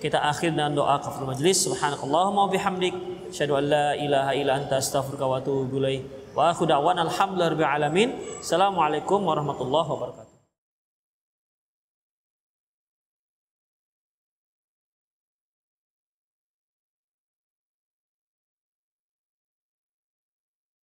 A: Kita akhir dengan doa kafir majlis. Subhanakallahumma wa bihamdik asyhadu an la ilaha illa anta astaghfiruka wa atubu ilaik. Wa akhu da'wan alhamdulillahi alamin. Assalamualaikum warahmatullahi wabarakatuh.